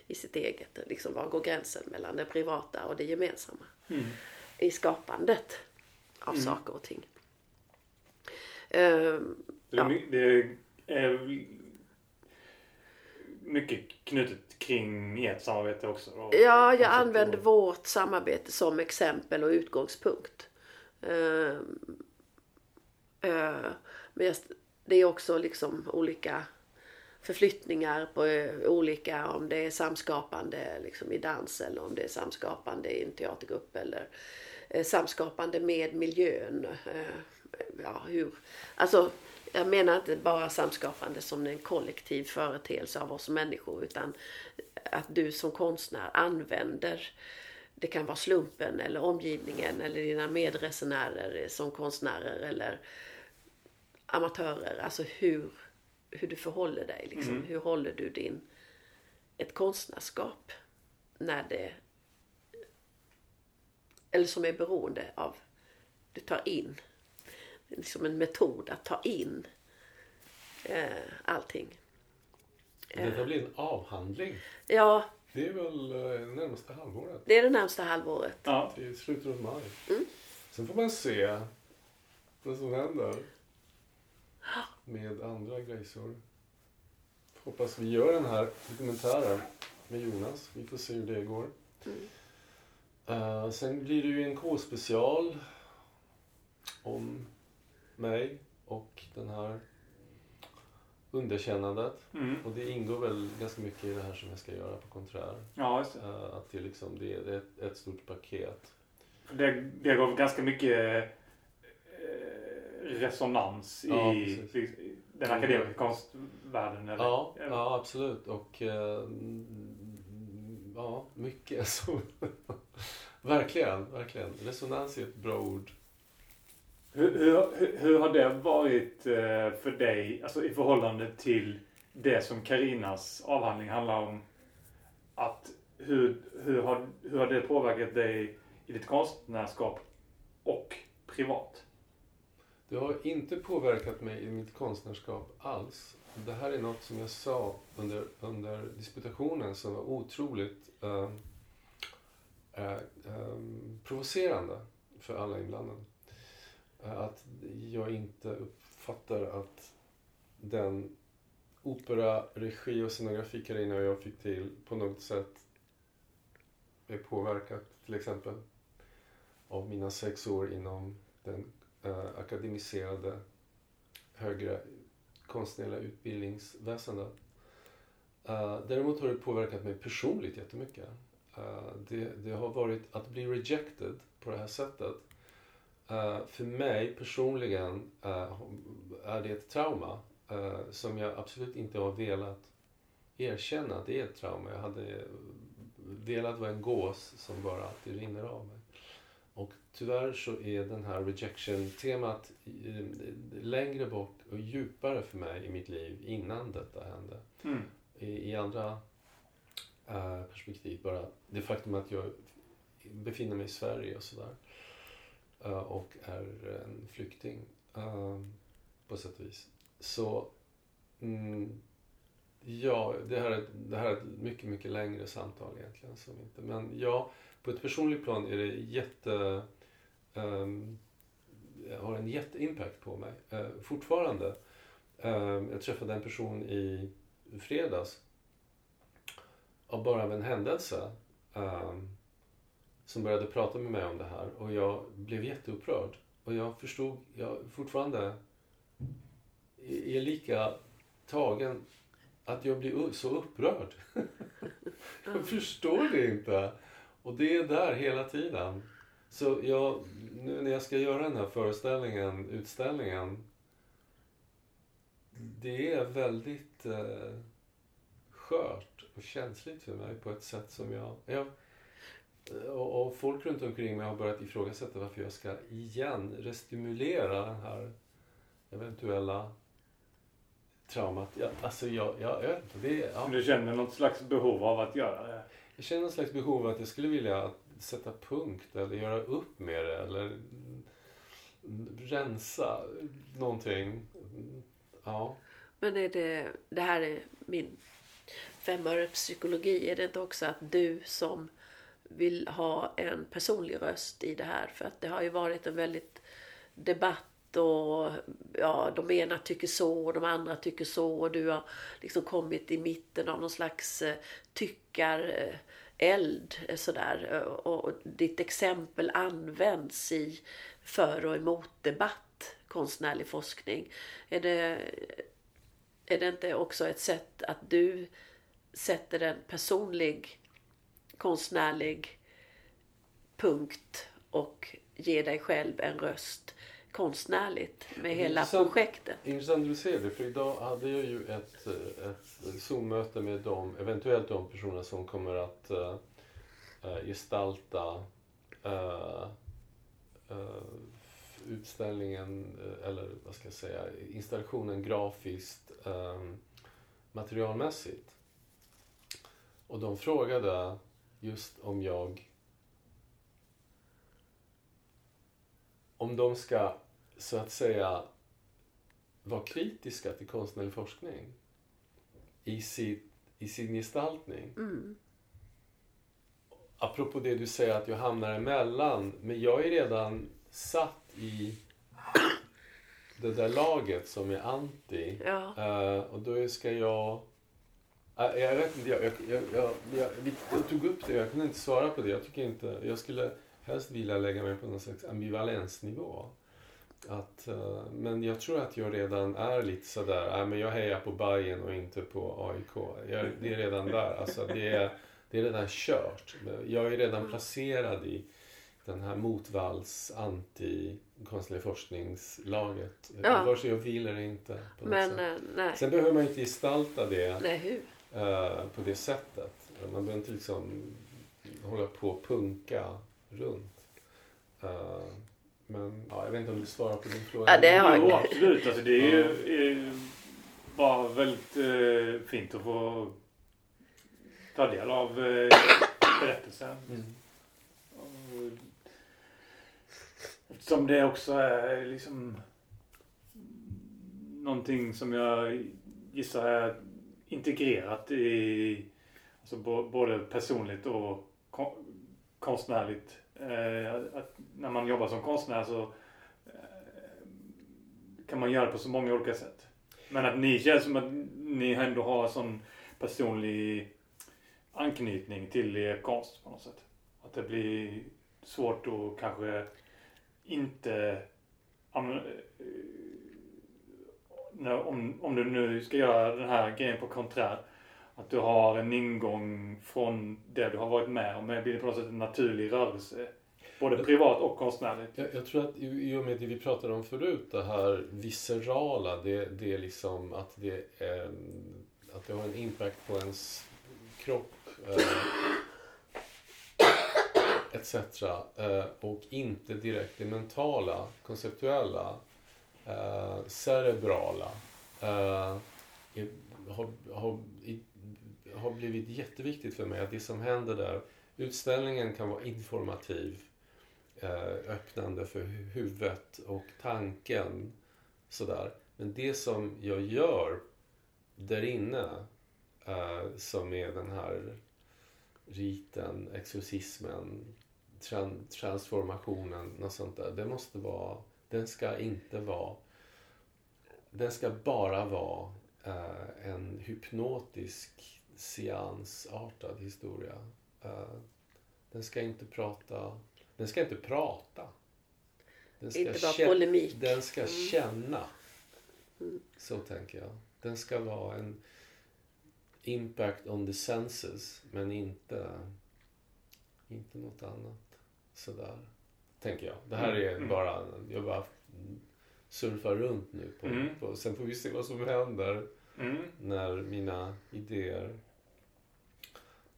i sitt eget. Liksom var går gränsen mellan det privata och det gemensamma? I skapandet av saker och ting. Är, Ja. det är mycket knutet kring ert samarbete också. då. Ja, jag använder vårt samarbete som exempel och utgångspunkt. Eh, Eh, men det är också liksom olika förflyttningar på eh, olika, om det är samskapande liksom i dans eller om det är samskapande i en teatergrupp eller eh, samskapande med miljön. ja, hur, alltså jag menar inte bara samskapande som en kollektiv företeelse av oss människor utan att du som konstnär använder det kan vara slumpen eller omgivningen eller dina medresenärer som konstnärer eller amatörer. Alltså hur, hur du förhåller dig. Liksom. Mm. Hur håller du din, ett konstnärskap när det eller som är beroende av du tar in. Det är liksom en metod att ta in eh, allting. Detta blir en avhandling. Ja, Det är väl eh, närmaste halvåret. det är det närmsta halvåret. Ja. Till slutet av maj. Mm. Sen får man se vad som händer med andra grejsor. Hoppas vi gör den här dokumentären med Jonas. Vi får se hur det går. Eh, sen blir det ju en K-special om mig och den här underkännandet. Mm. Och det ingår väl ganska mycket i det här som jag ska göra på Konträr. Ja, just det. Eh, att det, liksom, det är ett, ett stort paket. Det, det gav ganska mycket eh, resonans Ja, i, i den akademiska konstvärlden. Eller? Ja, ja absolut. Och eh, mm, ja, mycket så. verkligen, verkligen. Resonans är ett bra ord. Hur, hur, hur- har det varit eh, för dig alltså i förhållande till det som Karinas avhandling handlar om? Att hur, hur, har, hur har det påverkat dig i ditt konstnärskap och privat? Det har inte påverkat mig i mitt konstnärskap alls. Det här är något som jag sa under, under disputationen som var otroligt eh, eh, eh provocerande för alla inblandade. Att jag inte uppfattar att den opera, regi och scenografi Carina och jag fick till på något sätt är påverkat till exempel av mina sex år inom den eh, akademiserade högre konstnärliga utbildningsväsendet. Eh, däremot har det påverkat mig personligt jättemycket. Eh, det, det har varit att bli rejected på det här sättet. Eh, för mig personligen eh, är det ett trauma eh, som jag absolut inte har velat erkänna att det är ett trauma. Jag hade velat vara en gås som bara alltid rinner av mig. Och tyvärr så är den här rejection-temat längre bort och djupare för mig i mitt liv innan detta hände. Mm. I, i andra perspektiv bara det faktum att jag befinner mig i Sverige och sådär. Eh, och är en flykting ehm, på sätt och vis. Så mm, ja, det här, är, det här är ett mycket, mycket längre samtal egentligen. Som inte, men ja, på ett personligt plan är det jätte... Um, har en jätteimpact på mig. uh, fortfarande. Ehm, jag träffade en person i fredags. Av bara av en händelse. Um, som började prata med mig om det här. Och jag blev jätteupprörd. Och jag förstod, jag fortfarande är lika tagen att jag blir så upprörd. jag förstår det inte. Och det är där hela tiden. Så jag, nu när jag ska göra den här föreställningen, utställningen. Det är väldigt eh, skört och känsligt för mig på ett sätt som jag... jag och, och folk runt omkring mig har börjat ifrågasätta varför jag ska igen restimulera den här eventuella traumat. Ja, alltså jag, jag, jag vet inte. Det, ja. Du känner något slags behov av att göra det? Jag känner någon slags behov av att jag skulle vilja sätta punkt eller göra upp med det eller rensa någonting. Ja. Men är det, det här är min femöre psykologi. Är det inte också att du som vill ha en personlig röst i det här? För att det har ju varit en väldigt debatt och ja, de ena tycker så och de andra tycker så och du har liksom kommit i mitten av någon slags eh, tyckar eh, eld eh, sådär eh, och, och ditt exempel används i för och emot debatt konstnärlig forskning. Är det, är det inte också ett sätt att du sätter en personlig konstnärlig punkt och ger dig själv en röst konstnärligt med hela Intressant. projektet. Intressant du säger det, för idag hade jag ju ett, eh, ett Zoom-möte med dem, eventuellt de personer som kommer att eh, gestalta eh, utställningen, eller vad ska jag säga, installationen grafiskt, materialmässigt. Och de frågade just om jag om de ska så att säga vara kritiska till konstnärlig forskning i, sitt, i sin gestaltning. Mm. Apropå det du säger att jag hamnar emellan, men jag är redan satt i det där laget som är anti. Ja. Eh, och då ska jag... Jag vet inte, jag, jag, jag, jag, tog upp det, jag kunde inte svara på det. Jag tycker inte, jag skulle helst vilja lägga mig på någon slags ambivalensnivå. Att, eh, men jag tror att jag redan är lite sådär, äh, men jag hejar på Bayern och inte på AIK. Jag, det är redan där, alltså det är, det är redan kört. Jag är redan placerad i den här motvalls anti konstnärlig forskningslaget. Ja. Vare sig jag vill eller inte. På något Men sätt. eh, nej. Sen behöver man inte gestalta det nej, hur? Eh, på det sättet. Man behöver inte liksom hålla på och punka runt. Eh, men ja, jag vet inte om du svarar på din fråga. Ja, det har Jo, jag. absolut. Alltså, det är ju är bara väldigt eh, fint att få ta del av eh, berättelsen. Mm. Och, eftersom det också är liksom någonting som jag gissar är integrerat i alltså, både personligt och konstnärligt. Eh, att när man jobbar som konstnär så eh, kan man göra det på så många olika sätt. Men att ni känns som att ni ändå har sån personlig anknytning till er konst på något sätt. Att det blir svårt att kanske inte när- om, om du nu ska göra den här grejen på konträr att du har en ingång från det du har varit med om. Det blir på något sätt en naturlig rörelse. Både privat och konstnärligt. Jag, jag tror att i, och med det vi pratade om förut, det här viscerala, det, det är liksom att det, eh, att det har en impact på ens kropp eh, etc. Eh, och inte direkt det mentala, konceptuella, eh, cerebrala. Eh, har, har, har blivit jätteviktigt för mig att det som händer där, utställningen kan vara informativ eh, öppnande för huvudet och tanken. Sådär. Men det som jag gör där inne, eh, som är den här riten, exorcismen, tran- transformationen, något sånt där. Det måste vara, den ska inte vara, den ska bara vara eh, en hypnotisk seansartad historia. Eh, den ska inte prata den ska inte prata. Den Inte bara polemik. Den ska Mm. känna. Så tänker jag. Den ska vara en impact on the senses, men inte, inte något annat. Sådär, tänker jag. Det här är Mm. bara, jag bara surfar runt nu. På, Mm. på, sen får vi se vad som händer Mm. när mina idéer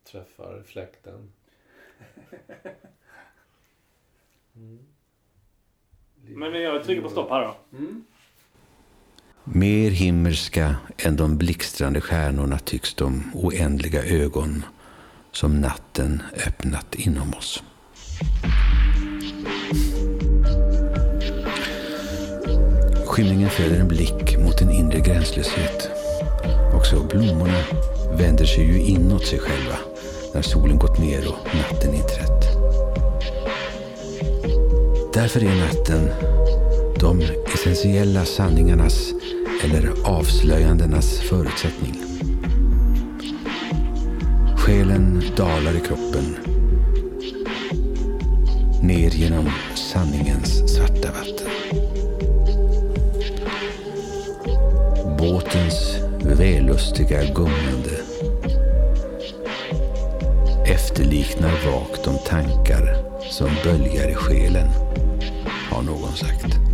träffar fläkten. Mm. Men jag trycker på stopp här då. Mm. Mer himmelska än de blixtrande stjärnorna tycks de oändliga ögon som natten öppnat inom oss. Skymningen föder en blick mot en inre gränslöshet. Också blommorna vänder sig ju inåt sig själva när solen gått ner och natten inträtt. Därför är natten de essentiella sanningarnas eller avslöjandenas förutsättning. Själen dalar i kroppen ner genom sanningens svarta vatten. Båtens vällustiga gungande efterliknar vagt de tankar som böljar i själen, har någon sagt.